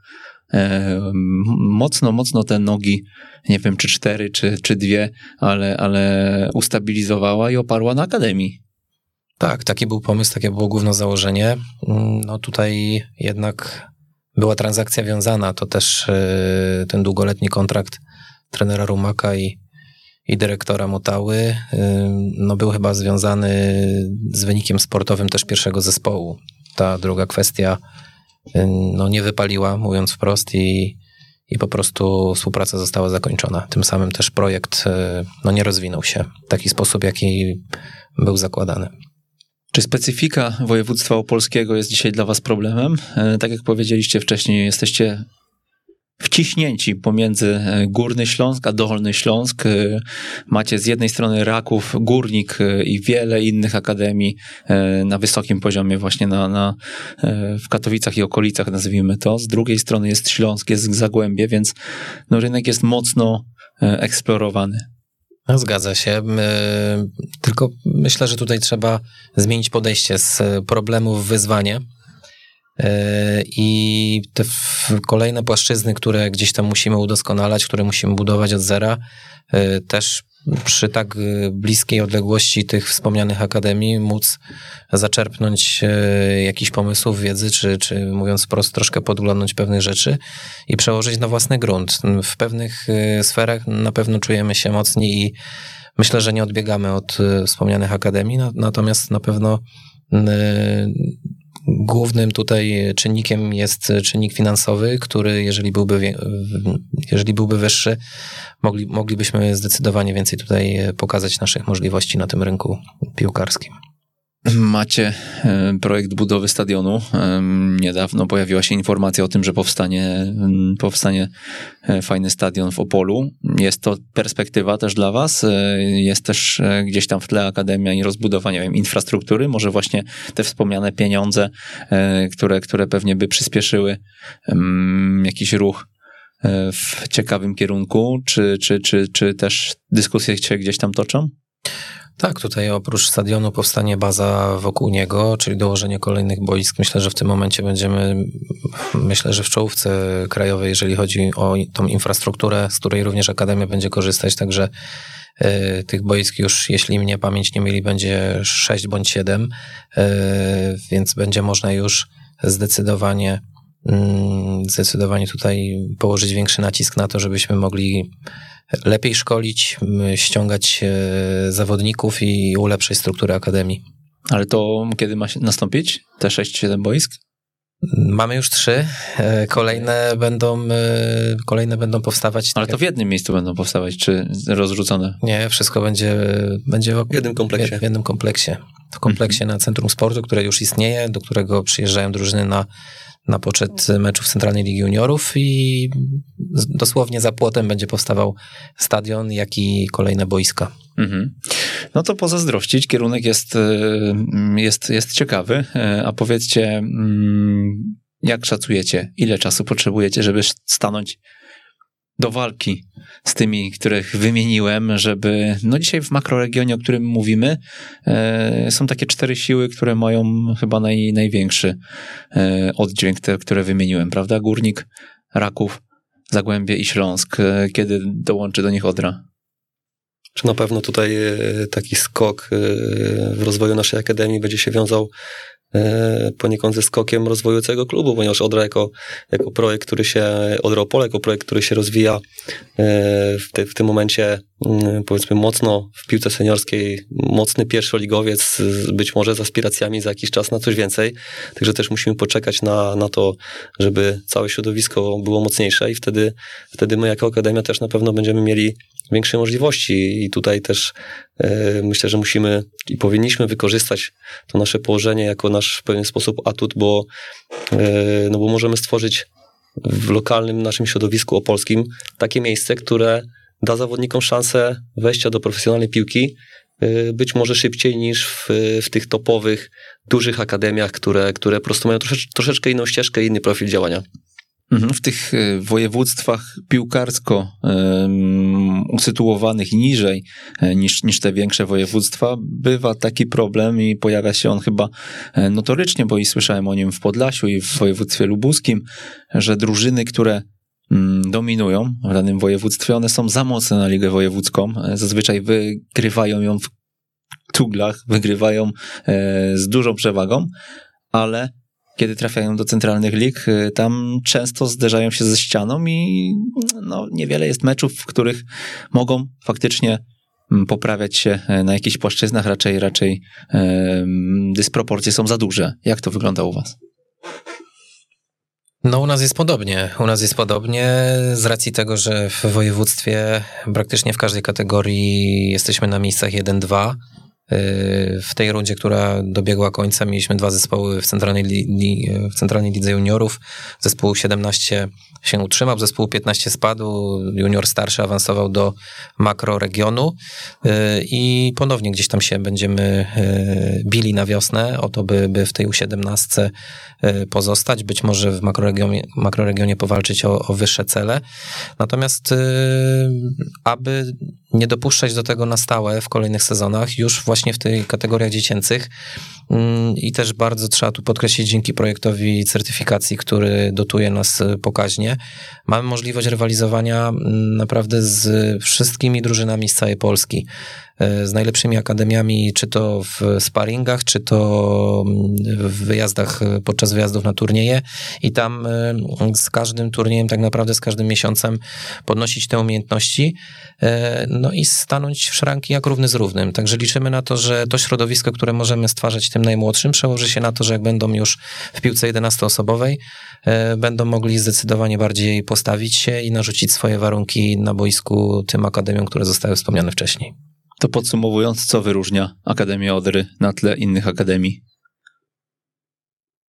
e, mocno, mocno te nogi, nie wiem czy cztery, czy, czy dwie, ale, ale ustabilizowała i oparła na Akademii. Tak, taki był pomysł, takie było główne założenie. No tutaj jednak była transakcja wiązana, to też e, ten długoletni kontrakt trenera Rumaka i, i dyrektora Motały, no był chyba związany z wynikiem sportowym też pierwszego zespołu. Ta druga kwestia no nie wypaliła, mówiąc wprost i, i po prostu współpraca została zakończona. Tym samym też projekt e, no nie rozwinął się w taki sposób, jaki był zakładany. Czy specyfika województwa opolskiego jest dzisiaj dla Was problemem? E, Tak jak powiedzieliście wcześniej, jesteście wciśnięci pomiędzy e, Górny Śląsk a Dolny Śląsk. E, Macie z jednej strony Raków, Górnik e, i wiele innych akademii na wysokim poziomie właśnie na, na, w Katowicach i okolicach nazwijmy to. Z drugiej strony jest Śląsk, jest Zagłębie, więc no, rynek jest mocno eksplorowany. No, Zgadza się. Tylko myślę, że tutaj trzeba zmienić podejście z problemu w wyzwanie. Yy, I te kolejne płaszczyzny, które gdzieś tam musimy udoskonalać, które musimy budować od zera, yy, też przy tak yy, bliskiej odległości tych wspomnianych akademii móc zaczerpnąć jakichś pomysłów, wiedzy, czy, czy mówiąc wprost, troszkę podglądnąć pewnych rzeczy i przełożyć na własny grunt. W pewnych sferach na pewno czujemy się mocni i myślę, że nie odbiegamy od wspomnianych akademii, na- natomiast na pewno Głównym tutaj czynnikiem jest czynnik finansowy, który jeżeli byłby, jeżeli byłby wyższy, mogli, moglibyśmy zdecydowanie więcej tutaj pokazać naszych możliwości na tym rynku piłkarskim. Macie e, projekt budowy stadionu. Em, Niedawno pojawiła się informacja o tym, że powstanie, powstanie e, fajny stadion w Opolu. Jest to perspektywa też dla Was. E, Jest też e, gdzieś tam w tle akademia i rozbudowanie nie wiem, infrastruktury. Może właśnie te wspomniane pieniądze, e, które, które pewnie by przyspieszyły jakiś ruch e, w ciekawym kierunku. Czy, czy, czy, czy też dyskusje się gdzieś tam toczą? Tak, tutaj oprócz stadionu powstanie baza wokół niego, czyli dołożenie kolejnych boisk. Myślę, że w tym momencie będziemy, myślę, że w czołówce krajowej, jeżeli chodzi o tą infrastrukturę, z której również Akademia będzie korzystać, także e, tych boisk już, jeśli mnie pamięć nie myli, będzie 6 bądź 7, więc będzie można już zdecydowanie zdecydowanie tutaj położyć większy nacisk na to, żebyśmy mogli lepiej szkolić, ściągać e, zawodników i ulepszyć strukturę akademii. Ale to kiedy ma nastąpić? Te 6-7 boisk? Mamy już trzy, e, kolejne będą, e, kolejne będą powstawać. Ale to w jednym miejscu będą powstawać, czy rozrzucone? Nie, wszystko będzie, będzie W jednym kompleksie. w jednym kompleksie. W kompleksie na Centrum Sportu, które już istnieje, do którego przyjeżdżają drużyny na, na poczet meczów Centralnej Ligi Juniorów i dosłownie za płotem będzie powstawał stadion, jak i kolejne boiska. Mhm. No to pozazdrościć, kierunek jest, y, jest, jest ciekawy, y, a powiedzcie, mm, jak szacujecie, ile czasu potrzebujecie, żeby stanąć do walki z tymi, których wymieniłem, żeby, no dzisiaj w makroregionie, o którym mówimy, e, są takie cztery siły, które mają chyba naj, największy e, oddźwięk, te, które wymieniłem, prawda? Górnik, Raków, Zagłębie i Śląsk. E, Kiedy dołączy do nich Odra? Czy na pewno tutaj e, taki skok e, w rozwoju naszej akademii będzie się wiązał poniekąd ze skokiem rozwoju całego klubu, ponieważ Odra jako, jako projekt, który się, Odra Opole jako projekt, który się rozwija e, w, te, w tym momencie mm, powiedzmy mocno w piłce seniorskiej, mocny pierwszoligowiec, być może z aspiracjami za jakiś czas na coś więcej, także też musimy poczekać na, na to, żeby całe środowisko było mocniejsze i wtedy, wtedy my jako Akademia też na pewno będziemy mieli większe możliwości i tutaj też e, myślę, że musimy i powinniśmy wykorzystać to nasze położenie jako nasz w pewien sposób atut, bo, e, no bo możemy stworzyć w lokalnym naszym środowisku opolskim takie miejsce, które da zawodnikom szansę wejścia do profesjonalnej piłki e, być może szybciej niż w, w tych topowych, dużych akademiach, które, które po prostu mają troszecz, troszeczkę inną ścieżkę, inny profil działania. Mhm, w tych e, województwach piłkarsko usytuowanych niżej e, niż, niż te większe województwa bywa taki problem i pojawia się on chyba e, notorycznie, bo i słyszałem o nim w Podlasiu i w województwie lubuskim, że drużyny, które um, dominują w danym województwie, one są za mocne na ligę wojewódzką. Zazwyczaj wygrywają ją w tuglach, wygrywają z dużą przewagą, ale kiedy trafiają do centralnych lig, y, tam często zderzają się ze ścianą i no, niewiele jest meczów, w których mogą faktycznie mm, poprawiać się e, na jakichś płaszczyznach, raczej, raczej dysproporcje są za duże. Jak to wygląda u was? No, u nas jest podobnie. U nas jest podobnie z racji tego, że w województwie praktycznie w każdej kategorii jesteśmy na miejscach 1-2. W tej rundzie, która dobiegła końca, mieliśmy dwa zespoły w centralnej, li, w centralnej lidze juniorów. Zespół 17 się utrzymał, zespół 15 spadł, junior starszy awansował do makroregionu i ponownie gdzieś tam się będziemy bili na wiosnę o to, by, by w tej U17 e, pozostać, być może w makroregionie, makroregionie powalczyć o, o wyższe cele. Natomiast aby nie dopuszczać do tego na stałe w kolejnych sezonach, już właśnie w tej kategoriach dziecięcych. Mm, I też bardzo trzeba tu podkreślić dzięki projektowi certyfikacji, który dotuje nas pokaźnie. Mamy możliwość rywalizowania mm, naprawdę z wszystkimi drużynami z całej Polski. E, z najlepszymi akademiami, czy to w sparingach, czy to mm, w wyjazdach, e, podczas wyjazdów na turnieje i tam e, z każdym turniejem, tak naprawdę z każdym miesiącem podnosić te umiejętności, no i stanąć w szranki jak równy z równym. Także liczymy na to, że to środowisko, które możemy stwarzać tym najmłodszym, przełoży się na to, że jak będą już w piłce 11-osobowej, będą mogli zdecydowanie bardziej postawić się i narzucić swoje warunki na boisku tym akademiom, które zostały wspomniane wcześniej. To podsumowując, co wyróżnia Akademię Odry na tle innych akademii?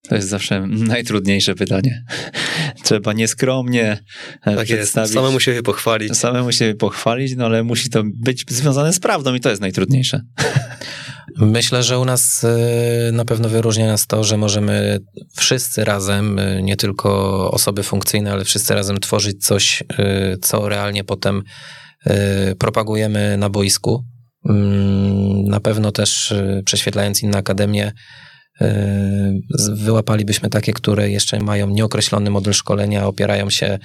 To jest zawsze najtrudniejsze pytanie. Trzeba nieskromnie e, tak przedstawić. Jest. Samemu siebie pochwalić. Samemu siebie pochwalić, no ale musi to być związane z prawdą i to jest najtrudniejsze. Myślę, że u nas e, na pewno wyróżnia nas to, że możemy wszyscy razem, e, nie tylko osoby funkcyjne, ale wszyscy razem tworzyć coś, co realnie potem propagujemy na boisku. Mm, na pewno też y, prześwietlając inne akademie, y, wyłapalibyśmy takie, które jeszcze mają nieokreślony model szkolenia, opierają się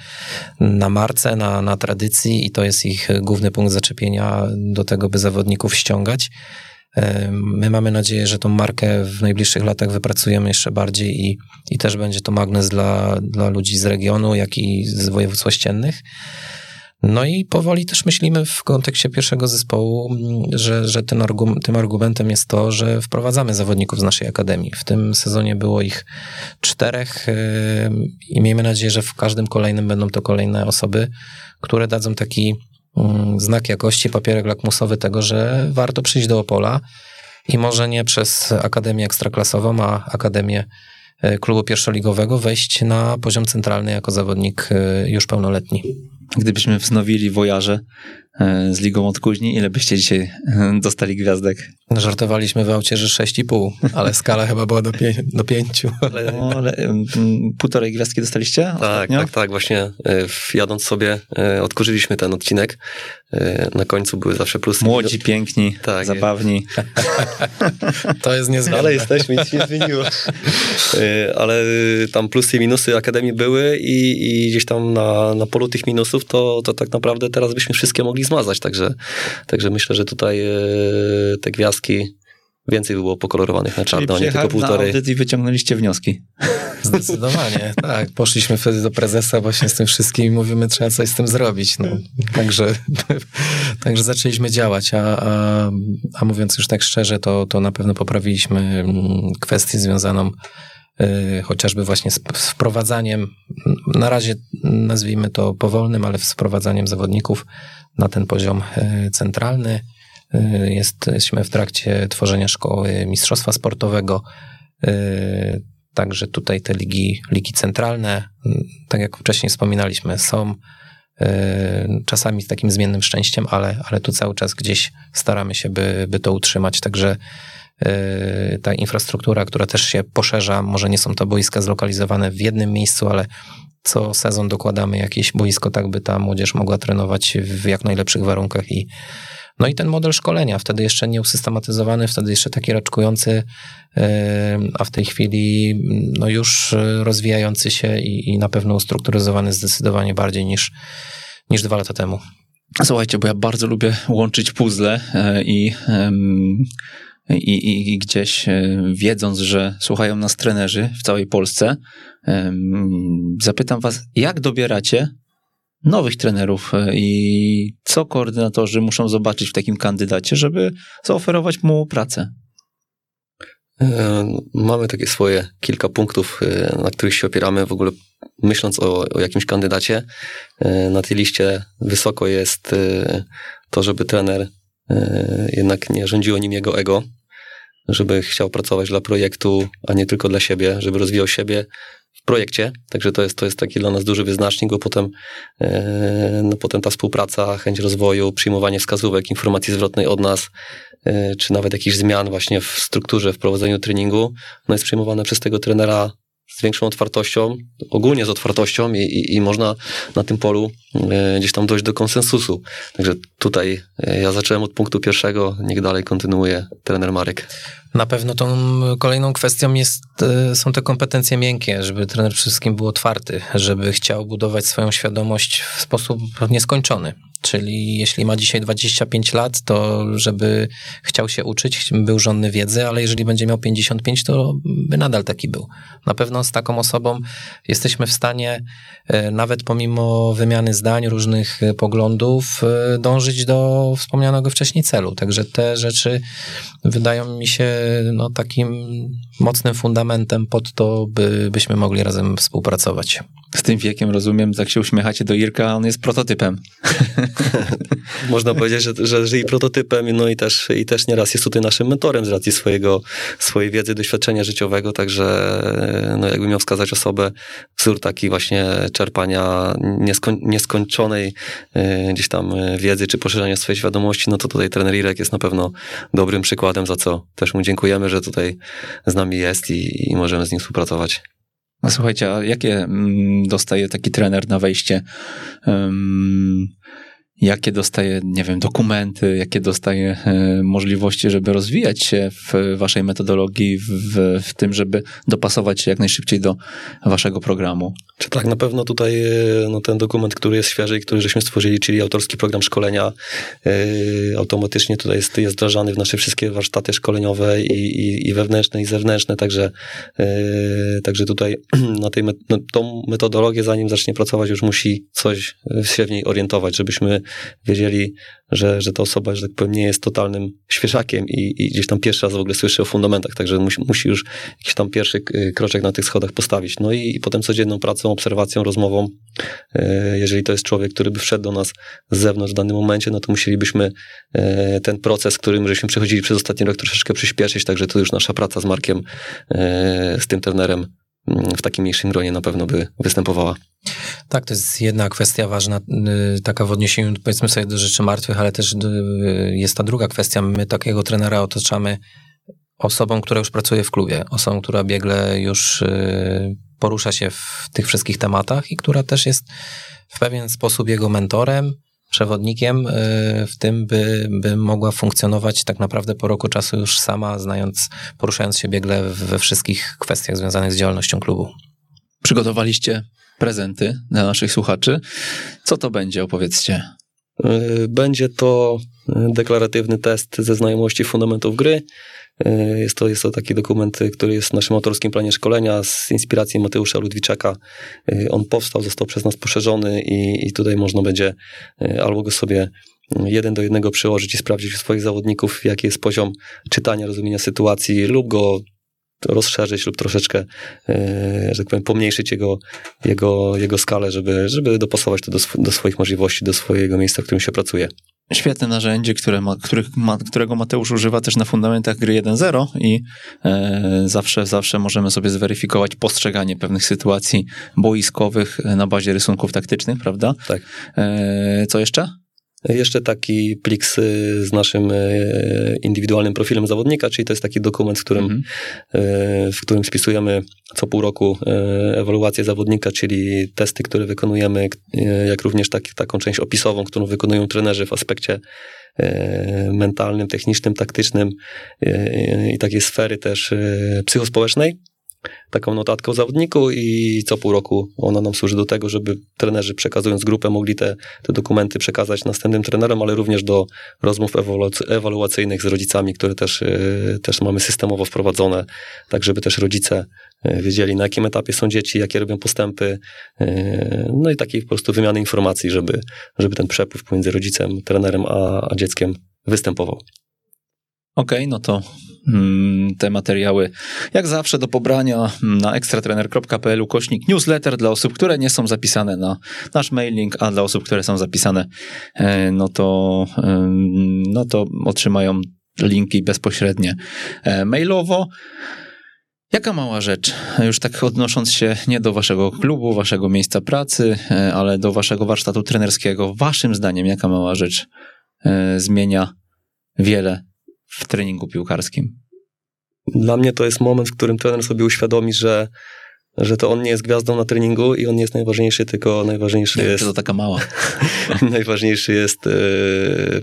na marce, na, na tradycji i to jest ich główny punkt zaczepienia do tego, by zawodników ściągać. My mamy nadzieję, że tą markę w najbliższych latach wypracujemy jeszcze bardziej i, i też będzie to magnes dla, dla ludzi z regionu, jak i z województw ościennych. No i powoli też myślimy w kontekście pierwszego zespołu, mm, że, że ten argum, tym argumentem jest to, że wprowadzamy zawodników z naszej akademii. W tym sezonie było ich czterech yy, i miejmy nadzieję, że w każdym kolejnym będą to kolejne osoby, które dadzą taki mm, znak jakości, papierek lakmusowy tego, że warto przyjść do Opola i może nie przez Akademię Ekstraklasową, a Akademię yy, klubu pierwszoligowego wejść na poziom centralny jako zawodnik yy, już pełnoletni. Gdybyśmy wznowili wojarze e, z Ligą od Kuźni, ile byście dzisiaj e, dostali gwiazdek? Żartowaliśmy w aucie, że 6,5, ale skala chyba była do, pie, do 5. Ale... No, ale półtorej gwiazdki dostaliście? Tak, ostatnio? tak, tak. Właśnie e, jadąc sobie odkurzyliśmy ten odcinek. Na końcu były zawsze plusy. Młodzi, piękni, tak, zabawni. to jest niezwykłe. Ale jesteśmy, nic się zmieniło. Ale tam plusy i minusy Akademii były i, i gdzieś tam na, na polu tych minusów to, to tak naprawdę teraz byśmy wszystkie mogli zmazać, także, także myślę, że tutaj e, te gwiazdki więcej by było pokolorowanych na czarno, nie tylko półtorej. Na i wyciągnęliście wnioski. Zdecydowanie, tak. Poszliśmy wtedy do prezesa właśnie z tym wszystkim i mówimy, trzeba coś z tym zrobić. No. Także, także zaczęliśmy działać, a, a, a mówiąc już tak szczerze, to, to na pewno poprawiliśmy mm, kwestię związaną chociażby właśnie z wprowadzaniem, na razie nazwijmy to powolnym, ale z wprowadzaniem zawodników na ten poziom y, centralny. Y, jesteśmy w trakcie tworzenia szkoły mistrzostwa sportowego. Także tutaj te ligi, ligi centralne, tak jak wcześniej wspominaliśmy, są czasami z takim zmiennym szczęściem, ale, ale tu cały czas gdzieś staramy się, by, by to utrzymać. Także ta infrastruktura, która też się poszerza, może nie są to boiska zlokalizowane w jednym miejscu, ale co sezon dokładamy jakieś boisko, tak by ta młodzież mogła trenować w jak najlepszych warunkach i no i ten model szkolenia, wtedy jeszcze nie usystematyzowany, wtedy jeszcze taki raczkujący, a w tej chwili no już rozwijający się i, i na pewno ustrukturyzowany zdecydowanie bardziej niż, niż dwa lata temu. Słuchajcie, bo ja bardzo lubię łączyć puzzle e, i, i, i, gdzieś e, wiedząc, że słuchają nas trenerzy w całej Polsce, zapytam was, jak dobieracie nowych trenerów e, i co koordynatorzy muszą zobaczyć w takim kandydacie, żeby zaoferować mu pracę? Mamy takie swoje kilka punktów, na których się opieramy w ogóle myśląc o, o jakimś kandydacie. Na tej liście wysoko jest to, żeby trener jednak nie rządziło nim jego ego, żeby chciał pracować dla projektu, a nie tylko dla siebie, żeby rozwijał siebie w projekcie. Także to jest, to jest taki dla nas duży wyznacznik, bo potem, e, no potem ta współpraca, chęć rozwoju, przyjmowanie wskazówek, informacji zwrotnej od nas, e, czy nawet jakichś zmian właśnie w strukturze, w prowadzeniu treningu, no jest przyjmowane przez tego trenera z większą otwartością, ogólnie z otwartością i, i, i można na tym polu e, gdzieś tam dojść do konsensusu. Także tutaj e, ja zacząłem od punktu pierwszego, niech dalej kontynuuje trener Marek. Na pewno tą kolejną kwestią jest, e, są te kompetencje miękkie, żeby trener wszystkim był otwarty, żeby chciał budować swoją świadomość w sposób nieskończony. Czyli jeśli ma dzisiaj 25 lat, to żeby chciał się uczyć, był żonny wiedzy, ale jeżeli będzie miał 55, to by nadal taki był. Na pewno z taką osobą jesteśmy w stanie, e, nawet pomimo wymiany zdań, różnych e, poglądów, e, dążyć do wspomnianego wcześniej celu. Także te rzeczy wydają mi się no, takim mocnym fundamentem pod to, by, byśmy mogli razem współpracować. Z tym wiekiem rozumiem, jak się uśmiechacie do Irka, on jest prototypem. Można powiedzieć, że, że, że i prototypem, no i też, i też nieraz jest tutaj naszym mentorem z racji swojego, swojej wiedzy, doświadczenia życiowego, także no jakbym miał wskazać osobę, wzór taki właśnie czerpania nieskoń, nieskończonej y, gdzieś tam wiedzy, czy poszerzania swojej świadomości, no to tutaj trener Irek jest na pewno dobrym przykładem, za co też mu dziękujemy, że tutaj z nami jest i, i możemy z nim współpracować. A słuchajcie, a jakie mm, dostaje taki trener na wejście? Um, jakie dostaje, nie wiem, dokumenty, jakie dostaje e, możliwości, żeby rozwijać się w waszej metodologii, w, w tym, żeby dopasować się jak najszybciej do waszego programu? Czy tak, na pewno tutaj e, no, ten dokument, który jest świeży i który żeśmy stworzyli, czyli autorski program szkolenia, yy, automatycznie tutaj jest, jest wdrażany w nasze wszystkie warsztaty szkoleniowe i, i, i wewnętrzne, i zewnętrzne, także, yy, także tutaj na tej, no, tą metodologię, zanim zacznie pracować, już musi coś się w niej orientować, żebyśmy wiedzieli, że, że ta osoba, że tak powiem, nie jest totalnym świeżakiem i, i gdzieś tam pierwszy raz w ogóle słyszy o fundamentach, także musi, musi już jakiś tam pierwszy kroczek na tych schodach postawić. No i, i potem codzienną pracą, obserwacją, rozmową, e, jeżeli to jest człowiek, który by wszedł do nas z zewnątrz w danym momencie, no to musielibyśmy e, ten proces, którym żeśmy przechodzili przez ostatni rok troszeczkę przyspieszyć, także to już nasza praca z Markiem, z tym trenerem w takim mniejszym gronie na pewno by występowała. Tak, to jest jedna kwestia ważna, y, taka w odniesieniu powiedzmy sobie do rzeczy martwych, ale też y, jest ta druga kwestia. My takiego trenera otaczamy osobą, która już pracuje w klubie, osobą, która biegle już y, porusza się w tych wszystkich tematach i która też jest w pewien sposób jego mentorem, przewodnikiem y, w tym, by, by mogła funkcjonować tak naprawdę po roku czasu już sama, znając, poruszając się biegle we wszystkich kwestiach związanych z działalnością klubu. Przygotowaliście prezenty dla naszych słuchaczy. Co to będzie, opowiedzcie? Y, będzie to deklaratywny test ze znajomości fundamentów gry, jest to, jest to taki dokument, który jest w naszym autorskim planie szkolenia z inspiracji Mateusza Ludwiczaka. E, on powstał, został przez nas poszerzony i, i tutaj można będzie e, albo go sobie jeden do jednego przełożyć i sprawdzić u swoich zawodników, jaki jest poziom czytania, rozumienia sytuacji, lub go rozszerzyć lub troszeczkę, że tak powiem, pomniejszyć jego, jego, jego skalę, żeby, żeby dopasować to do, sw do swoich możliwości, do swojego miejsca, w którym się pracuje świetne narzędzie, które ma, ma, którego Mateusz używa też na fundamentach gry 1.0 i e, zawsze, zawsze możemy sobie zweryfikować postrzeganie pewnych sytuacji boiskowych na bazie rysunków taktycznych, prawda? Tak. E, co jeszcze? Jeszcze taki plik z, z naszym e, indywidualnym profilem zawodnika, czyli to jest taki dokument, w którym, Mhm. e, w którym spisujemy co pół roku ewaluację zawodnika, czyli testy, które wykonujemy, jak również tak, taką część opisową, którą wykonują trenerzy w aspekcie mentalnym, technicznym, taktycznym i takiej sfery też psychospołecznej taką notatkę zawodniku i co pół roku ona nam służy do tego, żeby trenerzy przekazując grupę mogli te, te dokumenty przekazać następnym trenerom, ale również do rozmów ewaluac- ewaluacyjnych z rodzicami, które też, e, też mamy systemowo wprowadzone, tak żeby też rodzice e, wiedzieli na jakim etapie są dzieci, jakie robią postępy, e, no i takiej po prostu wymiany informacji, żeby, żeby ten przepływ pomiędzy rodzicem, trenerem a, a dzieckiem występował. Okej, no to mm, te materiały jak zawsze do pobrania na ekstratrener.pl ukośnik newsletter dla osób, które nie są zapisane na nasz mailing, a dla osób, które są zapisane, e, no to, no to otrzymają linki bezpośrednie e, mailowo. Jaka mała rzecz, już tak odnosząc się nie do waszego klubu, waszego miejsca pracy, e, ale do waszego warsztatu trenerskiego, waszym zdaniem, jaka mała rzecz zmienia wiele w treningu piłkarskim? Dla mnie to jest moment, w którym trener sobie uświadomi, że, że to on nie jest gwiazdą na treningu i on nie jest najważniejszy, tylko najważniejszy Nie, jest, to taka mała. najważniejszy jest e,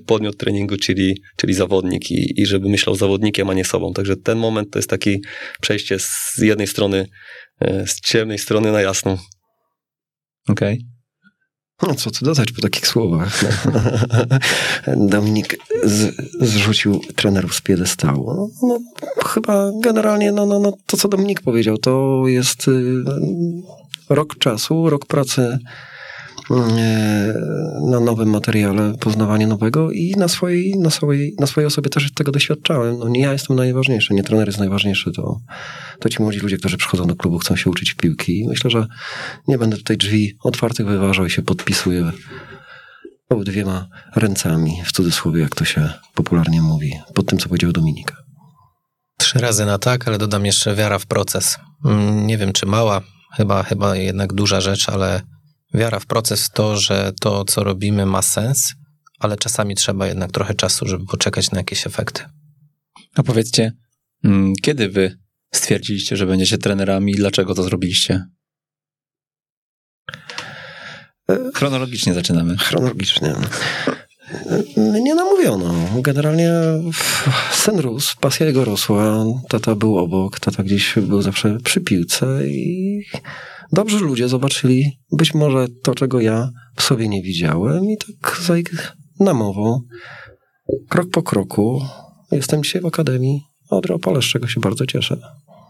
podmiot treningu, czyli, czyli zawodnik i, i żeby myślał zawodnikiem, a nie sobą. Także ten moment to jest takie przejście z jednej strony, e, z ciemnej strony na jasną. Okej. No co tu dodać po takich słowach? Dominik z, zrzucił trenerów z piedestału. No, no, chyba generalnie no, no, no, to, co Dominik powiedział, to jest y, rok czasu, rok pracy na nowym materiale, poznawanie nowego i na swojej, na swojej, na swojej osobie też tego doświadczałem. No nie ja jestem najważniejszy, nie trener jest najważniejszy, to, to ci młodzi ludzie, którzy przychodzą do klubu, chcą się uczyć piłki. Myślę, że nie będę tutaj drzwi otwartych wyważał i się podpisuję dwiema ręcami, w cudzysłowie, jak to się popularnie mówi, pod tym, co powiedział Dominik. Trzy razy na tak, ale dodam jeszcze wiara w proces. Mm, Nie wiem, czy mała, chyba, chyba jednak duża rzecz, ale wiara w proces w to, że to, co robimy, ma sens, ale czasami trzeba jednak trochę czasu, żeby poczekać na jakieś efekty. A powiedzcie, mm, kiedy wy stwierdziliście, że będziecie trenerami i dlaczego to zrobiliście? Chronologicznie zaczynamy. Chronologicznie. Nie namówiono. Generalnie sen rósł, pasja jego rosła, tata był obok, tata gdzieś był zawsze przy piłce i dobrzy ludzie zobaczyli być może to, czego ja w sobie nie widziałem i tak za ich namową, krok po kroku, jestem dzisiaj w Akademii Odry Opole, z czego się bardzo cieszę.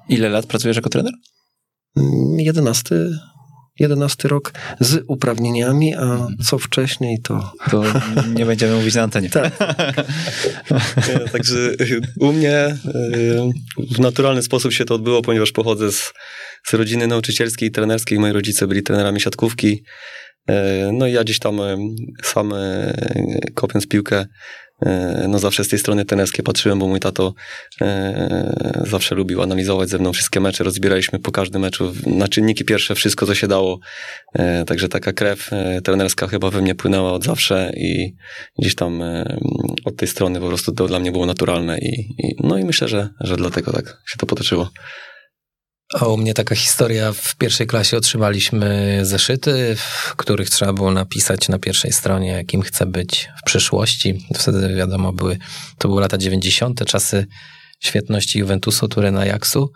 Ile lat pracujesz jako trener? Jedenasty, jedenasty rok z uprawnieniami, a co wcześniej to To nie będziemy mówić na antenie. Tak. Także u mnie y, w naturalny sposób się to odbyło, ponieważ pochodzę z, z rodziny nauczycielskiej i trenerskiej. Moi rodzice byli trenerami siatkówki. E, No i ja gdzieś tam e, sam e, kopiąc piłkę, no zawsze z tej strony trenerskiej patrzyłem, bo mój tato zawsze lubił analizować ze mną wszystkie mecze. Rozbieraliśmy po każdym meczu na czynniki pierwsze wszystko, co się dało. Także taka krew trenerska chyba we mnie płynęła od zawsze i gdzieś tam od tej strony po prostu to dla mnie było naturalne i, i no i myślę, że, że dlatego tak się to potoczyło. A u mnie taka historia, w pierwszej klasie otrzymaliśmy zeszyty, w których trzeba było napisać na pierwszej stronie, kim chcę być w przyszłości. Wtedy wiadomo, były, to były lata 90., czasy świetności Juventusu, Turyna, Ajaxu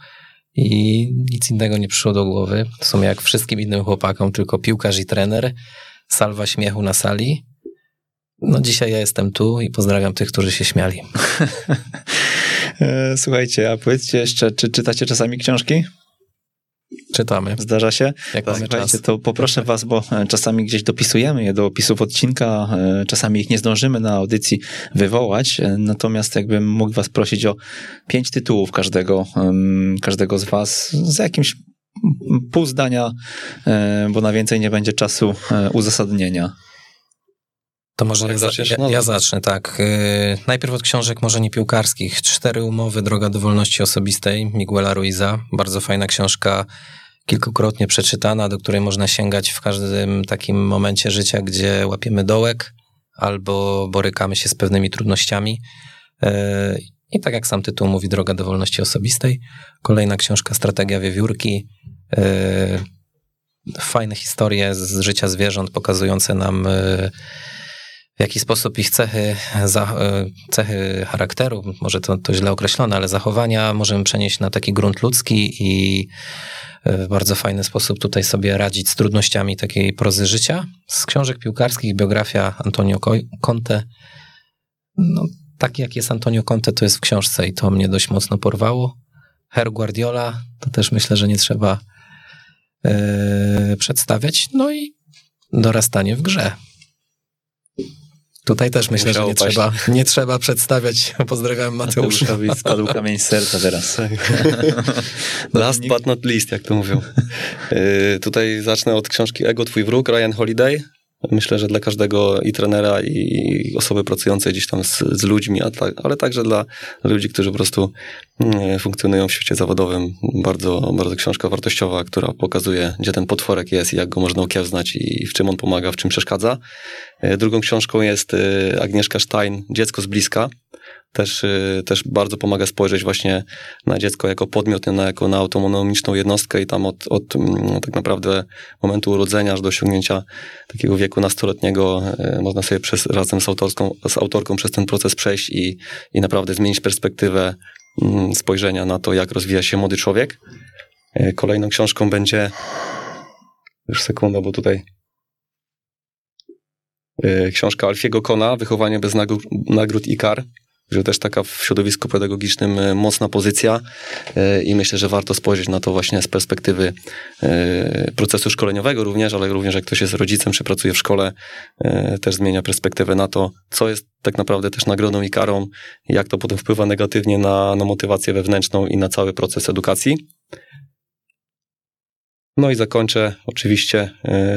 i nic innego nie przyszło do głowy. W sumie jak wszystkim innym chłopakom, tylko piłkarz i trener, salwa śmiechu na sali. No dzisiaj ja jestem tu i pozdrawiam tych, którzy się śmiali. E, Słuchajcie, a powiedzcie jeszcze, czy czytacie czasami książki? Czytamy, Zdarza się? jak mamy Słuchajcie, czas. to poproszę was, bo e, czasami gdzieś dopisujemy je do opisów odcinka, e, czasami ich nie zdążymy na audycji wywołać, e, natomiast jakbym mógł was prosić o pięć tytułów każdego, każdego z was z jakimś pół zdania, bo na więcej nie będzie czasu uzasadnienia. To może ja, zaczniesz? ja, ja zacznę, tak. Yy, najpierw od książek może nie piłkarskich. Cztery umowy, Droga do wolności osobistej, Miguela Ruiza. Bardzo fajna książka, kilkukrotnie przeczytana, do której można sięgać w każdym takim momencie życia, gdzie łapiemy dołek, albo borykamy się z pewnymi trudnościami. E, I tak jak sam tytuł mówi, Droga do wolności osobistej. Kolejna książka, Strategia wiewiórki. E, fajne historie z życia zwierząt, pokazujące nam w jaki sposób ich cechy, za, cechy charakteru, może to, to źle określone, ale zachowania możemy przenieść na taki grunt ludzki i w bardzo fajny sposób tutaj sobie radzić z trudnościami takiej prozy życia. Z książek piłkarskich biografia Antonio Conte. No, taki jak jest Antonio Conte, to jest w książce i to mnie dość mocno porwało. Her Guardiola, to też myślę, że nie trzeba yy, przedstawiać. No i dorastanie w grze. Tutaj też myślę, że nie trzeba, nie trzeba przedstawiać. Pozdrawiam Mateusza. Mateuszowi spadł kamień z serca teraz. Last but not least, jak to mówią. Yy, tutaj zacznę od książki Ego, twój wróg, Ryan Holiday. Myślę, że dla każdego i trenera, i osoby pracującej gdzieś tam z, z ludźmi, ale także dla ludzi, którzy po prostu mm, funkcjonują w świecie zawodowym. Bardzo, bardzo książka wartościowa, która pokazuje, gdzie ten potworek jest i jak go można okiełznać i w czym on pomaga, w czym przeszkadza. E, drugą książką jest e, Agnieszka Stein, Dziecko z bliska też, y, też bardzo pomaga spojrzeć właśnie na dziecko jako podmiot, na, jako na autonomiczną jednostkę i tam od, od mm, tak naprawdę momentu urodzenia aż do osiągnięcia takiego wieku nastoletniego y, można sobie przez, razem z, autorską, z autorką przez ten proces przejść i, i naprawdę zmienić perspektywę mm, spojrzenia na to, jak rozwija się młody człowiek. Y, kolejną książką będzie już sekunda, bo tutaj książka Alfiego Kona, Wychowanie bez nagród i kar że też taka w środowisku pedagogicznym e, mocna pozycja e, i myślę, że warto spojrzeć na to właśnie z perspektywy e, procesu szkoleniowego również, ale również jak ktoś jest rodzicem czy pracuje w szkole, też zmienia perspektywę na to, co jest tak naprawdę też nagrodą i karą, jak to potem wpływa negatywnie na, na motywację wewnętrzną i na cały proces edukacji. No i zakończę oczywiście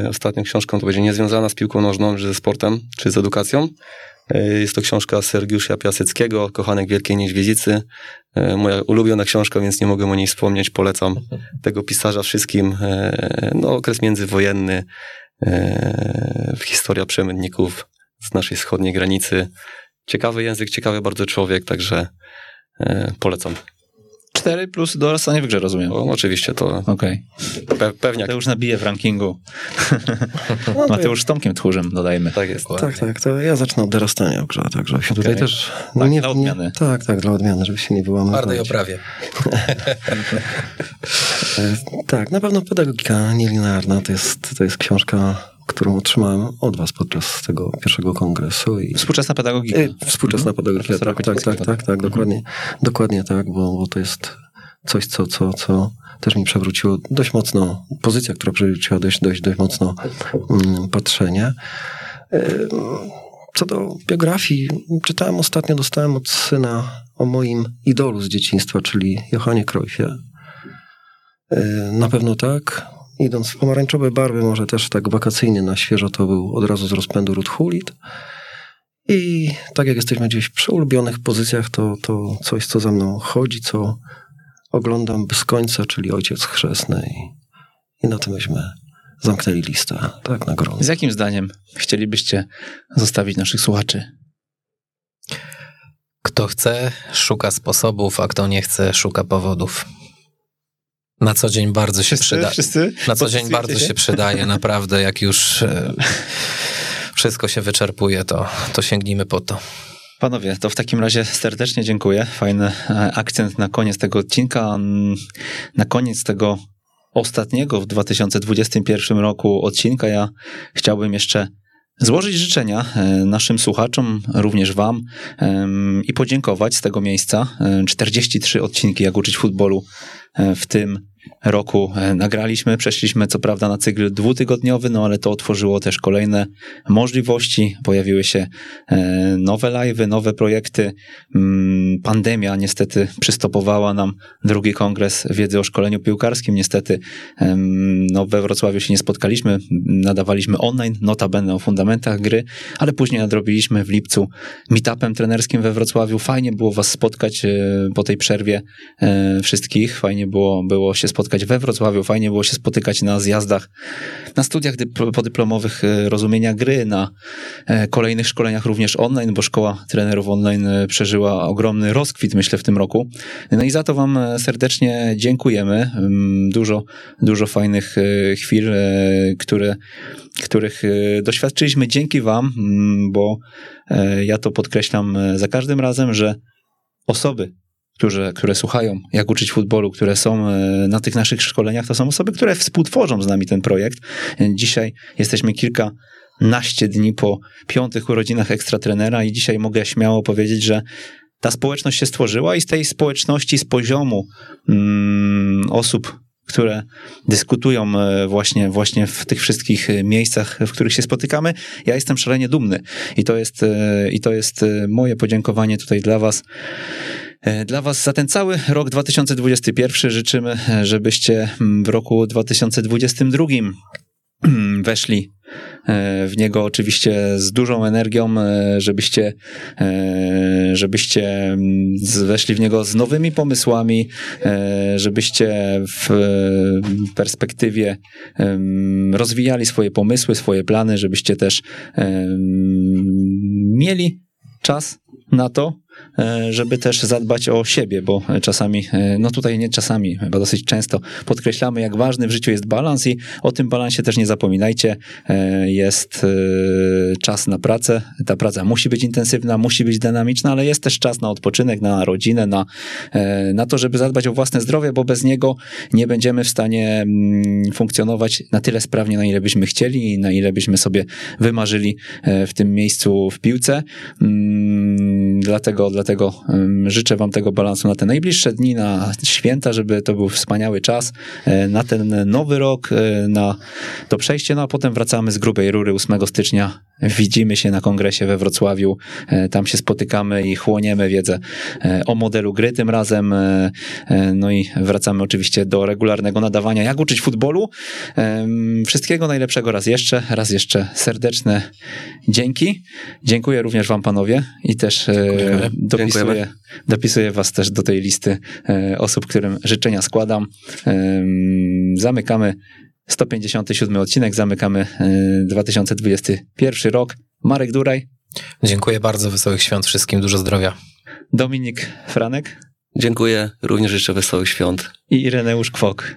ostatnią książką, to będzie niezwiązana z piłką nożną, czy ze sportem, czy z edukacją. E, jest to książka Sergiusza Piaseckiego, Kochanek Wielkiej Niedźwiedzicy. E, moja ulubiona książka, więc nie mogę o niej wspomnieć. Polecam tego pisarza wszystkim. E, no, okres międzywojenny, historia przemytników z naszej wschodniej granicy. Ciekawy język, ciekawy bardzo człowiek, także polecam. 4 plus dorastanie w grze, rozumiem. O, oczywiście to. Okej. Okay. Pe pewnie. To już nabije w rankingu. No, Mateusz z Tomkiem Tchórzem dodajmy. Tak jest. Tak, tak. To ja zacznę od dorastania w grze, także się okay. tutaj też. Tak, nie, dla odmiany. Nie, tak, tak, dla odmiany, żeby się nie wyłamać. Twardej oprawie. E, tak, na pewno pedagogika nielinearna to jest, to jest książka którą otrzymałem od was podczas tego pierwszego kongresu. I... Współczesna pedagogika. E, współczesna mhm. pedagogika, tak, tak, tak, tak, tak, dokładnie, mhm. dokładnie tak, bo, bo to jest coś, co, co, co też mi przewróciło dość mocno, pozycja, która przewróciła dość, dość, dość mocno mm, patrzenie. E, co do biografii, czytałem ostatnio, dostałem od syna o moim idolu z dzieciństwa, czyli Johanie Cruyffie. E, na pewno tak idąc w pomarańczowe barwy, może też tak wakacyjnie na świeżo, to był od razu z rozpędu Ruth Hulit. I tak jak jesteśmy gdzieś przy ulubionych pozycjach, to, to coś, co za mną chodzi, co oglądam bez końca, czyli Ojciec Chrzestny. I, i na tym myśmy zamknęli listę, tak na gorąco. Z jakim zdaniem chcielibyście zostawić naszych słuchaczy? Kto chce, szuka sposobów, a kto nie chce, szuka powodów. Na co dzień bardzo się przydaje. Na co dzień bardzo się przydaje, naprawdę. Jak już e, wszystko się wyczerpuje, to, to sięgnijmy po to. Panowie, to w takim razie serdecznie dziękuję. Fajny e, akcent na koniec tego odcinka. Mm, na koniec tego ostatniego w 2021 roku odcinka ja chciałbym jeszcze złożyć życzenia e, naszym słuchaczom, również Wam i podziękować z tego miejsca. 43 odcinki Jak uczyć futbolu w tym roku e, nagraliśmy. Przeszliśmy co prawda na cykl dwutygodniowy, no ale to otworzyło też kolejne możliwości. Pojawiły się e, nowe live'y, nowe projekty. Mm, pandemia niestety przystopowała nam drugi kongres wiedzy o szkoleniu piłkarskim. Niestety no, we Wrocławiu się nie spotkaliśmy. Nadawaliśmy online, notabene o fundamentach gry, ale później nadrobiliśmy w lipcu meetupem trenerskim we Wrocławiu. Fajnie było was spotkać e, po tej przerwie wszystkich. Fajnie było, było się spotkać we Wrocławiu, fajnie było się spotykać na zjazdach, na studiach dypl- podyplomowych e, rozumienia gry, na e, kolejnych szkoleniach również online, bo szkoła trenerów online e, przeżyła ogromny rozkwit, myślę, w tym roku. No i za to Wam serdecznie dziękujemy. Mm, Dużo, dużo fajnych chwil, które, których doświadczyliśmy dzięki Wam, mm, bo ja to podkreślam za każdym razem, że osoby, które, które słuchają, jak uczyć futbolu, które są e, na tych naszych szkoleniach, to są osoby, które współtworzą z nami ten projekt. Dzisiaj jesteśmy kilka naście dni po piątych urodzinach ekstratrenera i dzisiaj mogę śmiało powiedzieć, że ta społeczność się stworzyła i z tej społeczności, z poziomu mm, osób, które dyskutują e, właśnie, właśnie w tych wszystkich e, miejscach, w których się spotykamy, ja jestem szalenie dumny i to jest, i to jest moje podziękowanie tutaj dla was. E, Dla Was za ten cały rok 2021 życzymy, e, żebyście mm, w roku 2022 weszli e, w niego oczywiście z dużą energią, żebyście, żebyście mm, weszli w niego z nowymi pomysłami, żebyście w perspektywie rozwijali swoje pomysły, swoje plany, żebyście też mieli czas na to, żeby też zadbać o siebie, bo czasami, e, no tutaj nie czasami, chyba dosyć często podkreślamy, jak ważny w życiu jest balans i o tym balansie też nie zapominajcie. E, Jest e, czas na pracę, ta praca musi być intensywna, musi być dynamiczna, ale jest też czas na odpoczynek, na rodzinę, na, e, na to, żeby zadbać o własne zdrowie, bo bez niego nie będziemy w stanie mm, funkcjonować na tyle sprawnie, na ile byśmy chcieli i na ile byśmy sobie wymarzyli e, w tym miejscu w piłce. Mm, Dlatego, życzę Wam tego balansu na te najbliższe dni, na święta, żeby to był wspaniały czas, e, na ten nowy rok, e, na to przejście, no a potem wracamy z grubej rury 8 stycznia. Widzimy się na kongresie we Wrocławiu, e, tam się spotykamy i chłoniemy wiedzę o modelu gry tym razem. No i wracamy oczywiście do regularnego nadawania, jak uczyć futbolu. Wszystkiego najlepszego raz jeszcze, raz jeszcze serdeczne dzięki. Dziękuję również Wam, panowie, i też e, Dopisuję, Dziękujemy. dopisuję Was też do tej listy e, osób, którym życzenia składam. Em, Zamykamy 157 odcinek, zamykamy e, 2021 rok. Marek Duraj, Dziękuję bardzo, wesołych świąt wszystkim, dużo zdrowia. Dominik Franek Dziękuję, również życzę wesołych świąt. i Ireneusz Kwok.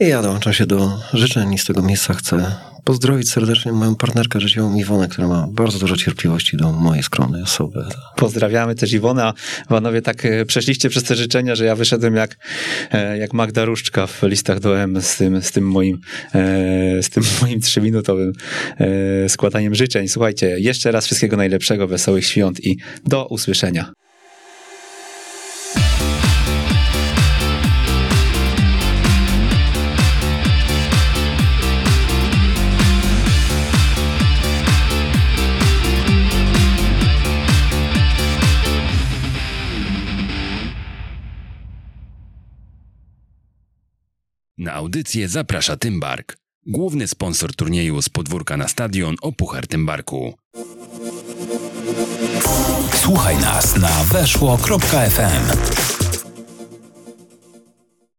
I ja dołączam się do życzeń i z tego miejsca chcę pozdrowić serdecznie moją partnerkę życiową Iwonę, która ma bardzo dużo cierpliwości do mojej skromnej osoby. Pozdrawiamy też Iwona. Panowie, tak e, przeszliście przez te życzenia, że ja wyszedłem jak, e, jak Magda Różczka w listach do M z tym, z tym moim, e, z tym moim trzyminutowym składaniem życzeń. Słuchajcie, jeszcze raz wszystkiego najlepszego, wesołych świąt i do usłyszenia. Na audycję zaprasza Tymbark, główny sponsor turnieju z podwórka na stadion o Puchar Tymbarku. Słuchaj nas na weszło.fm.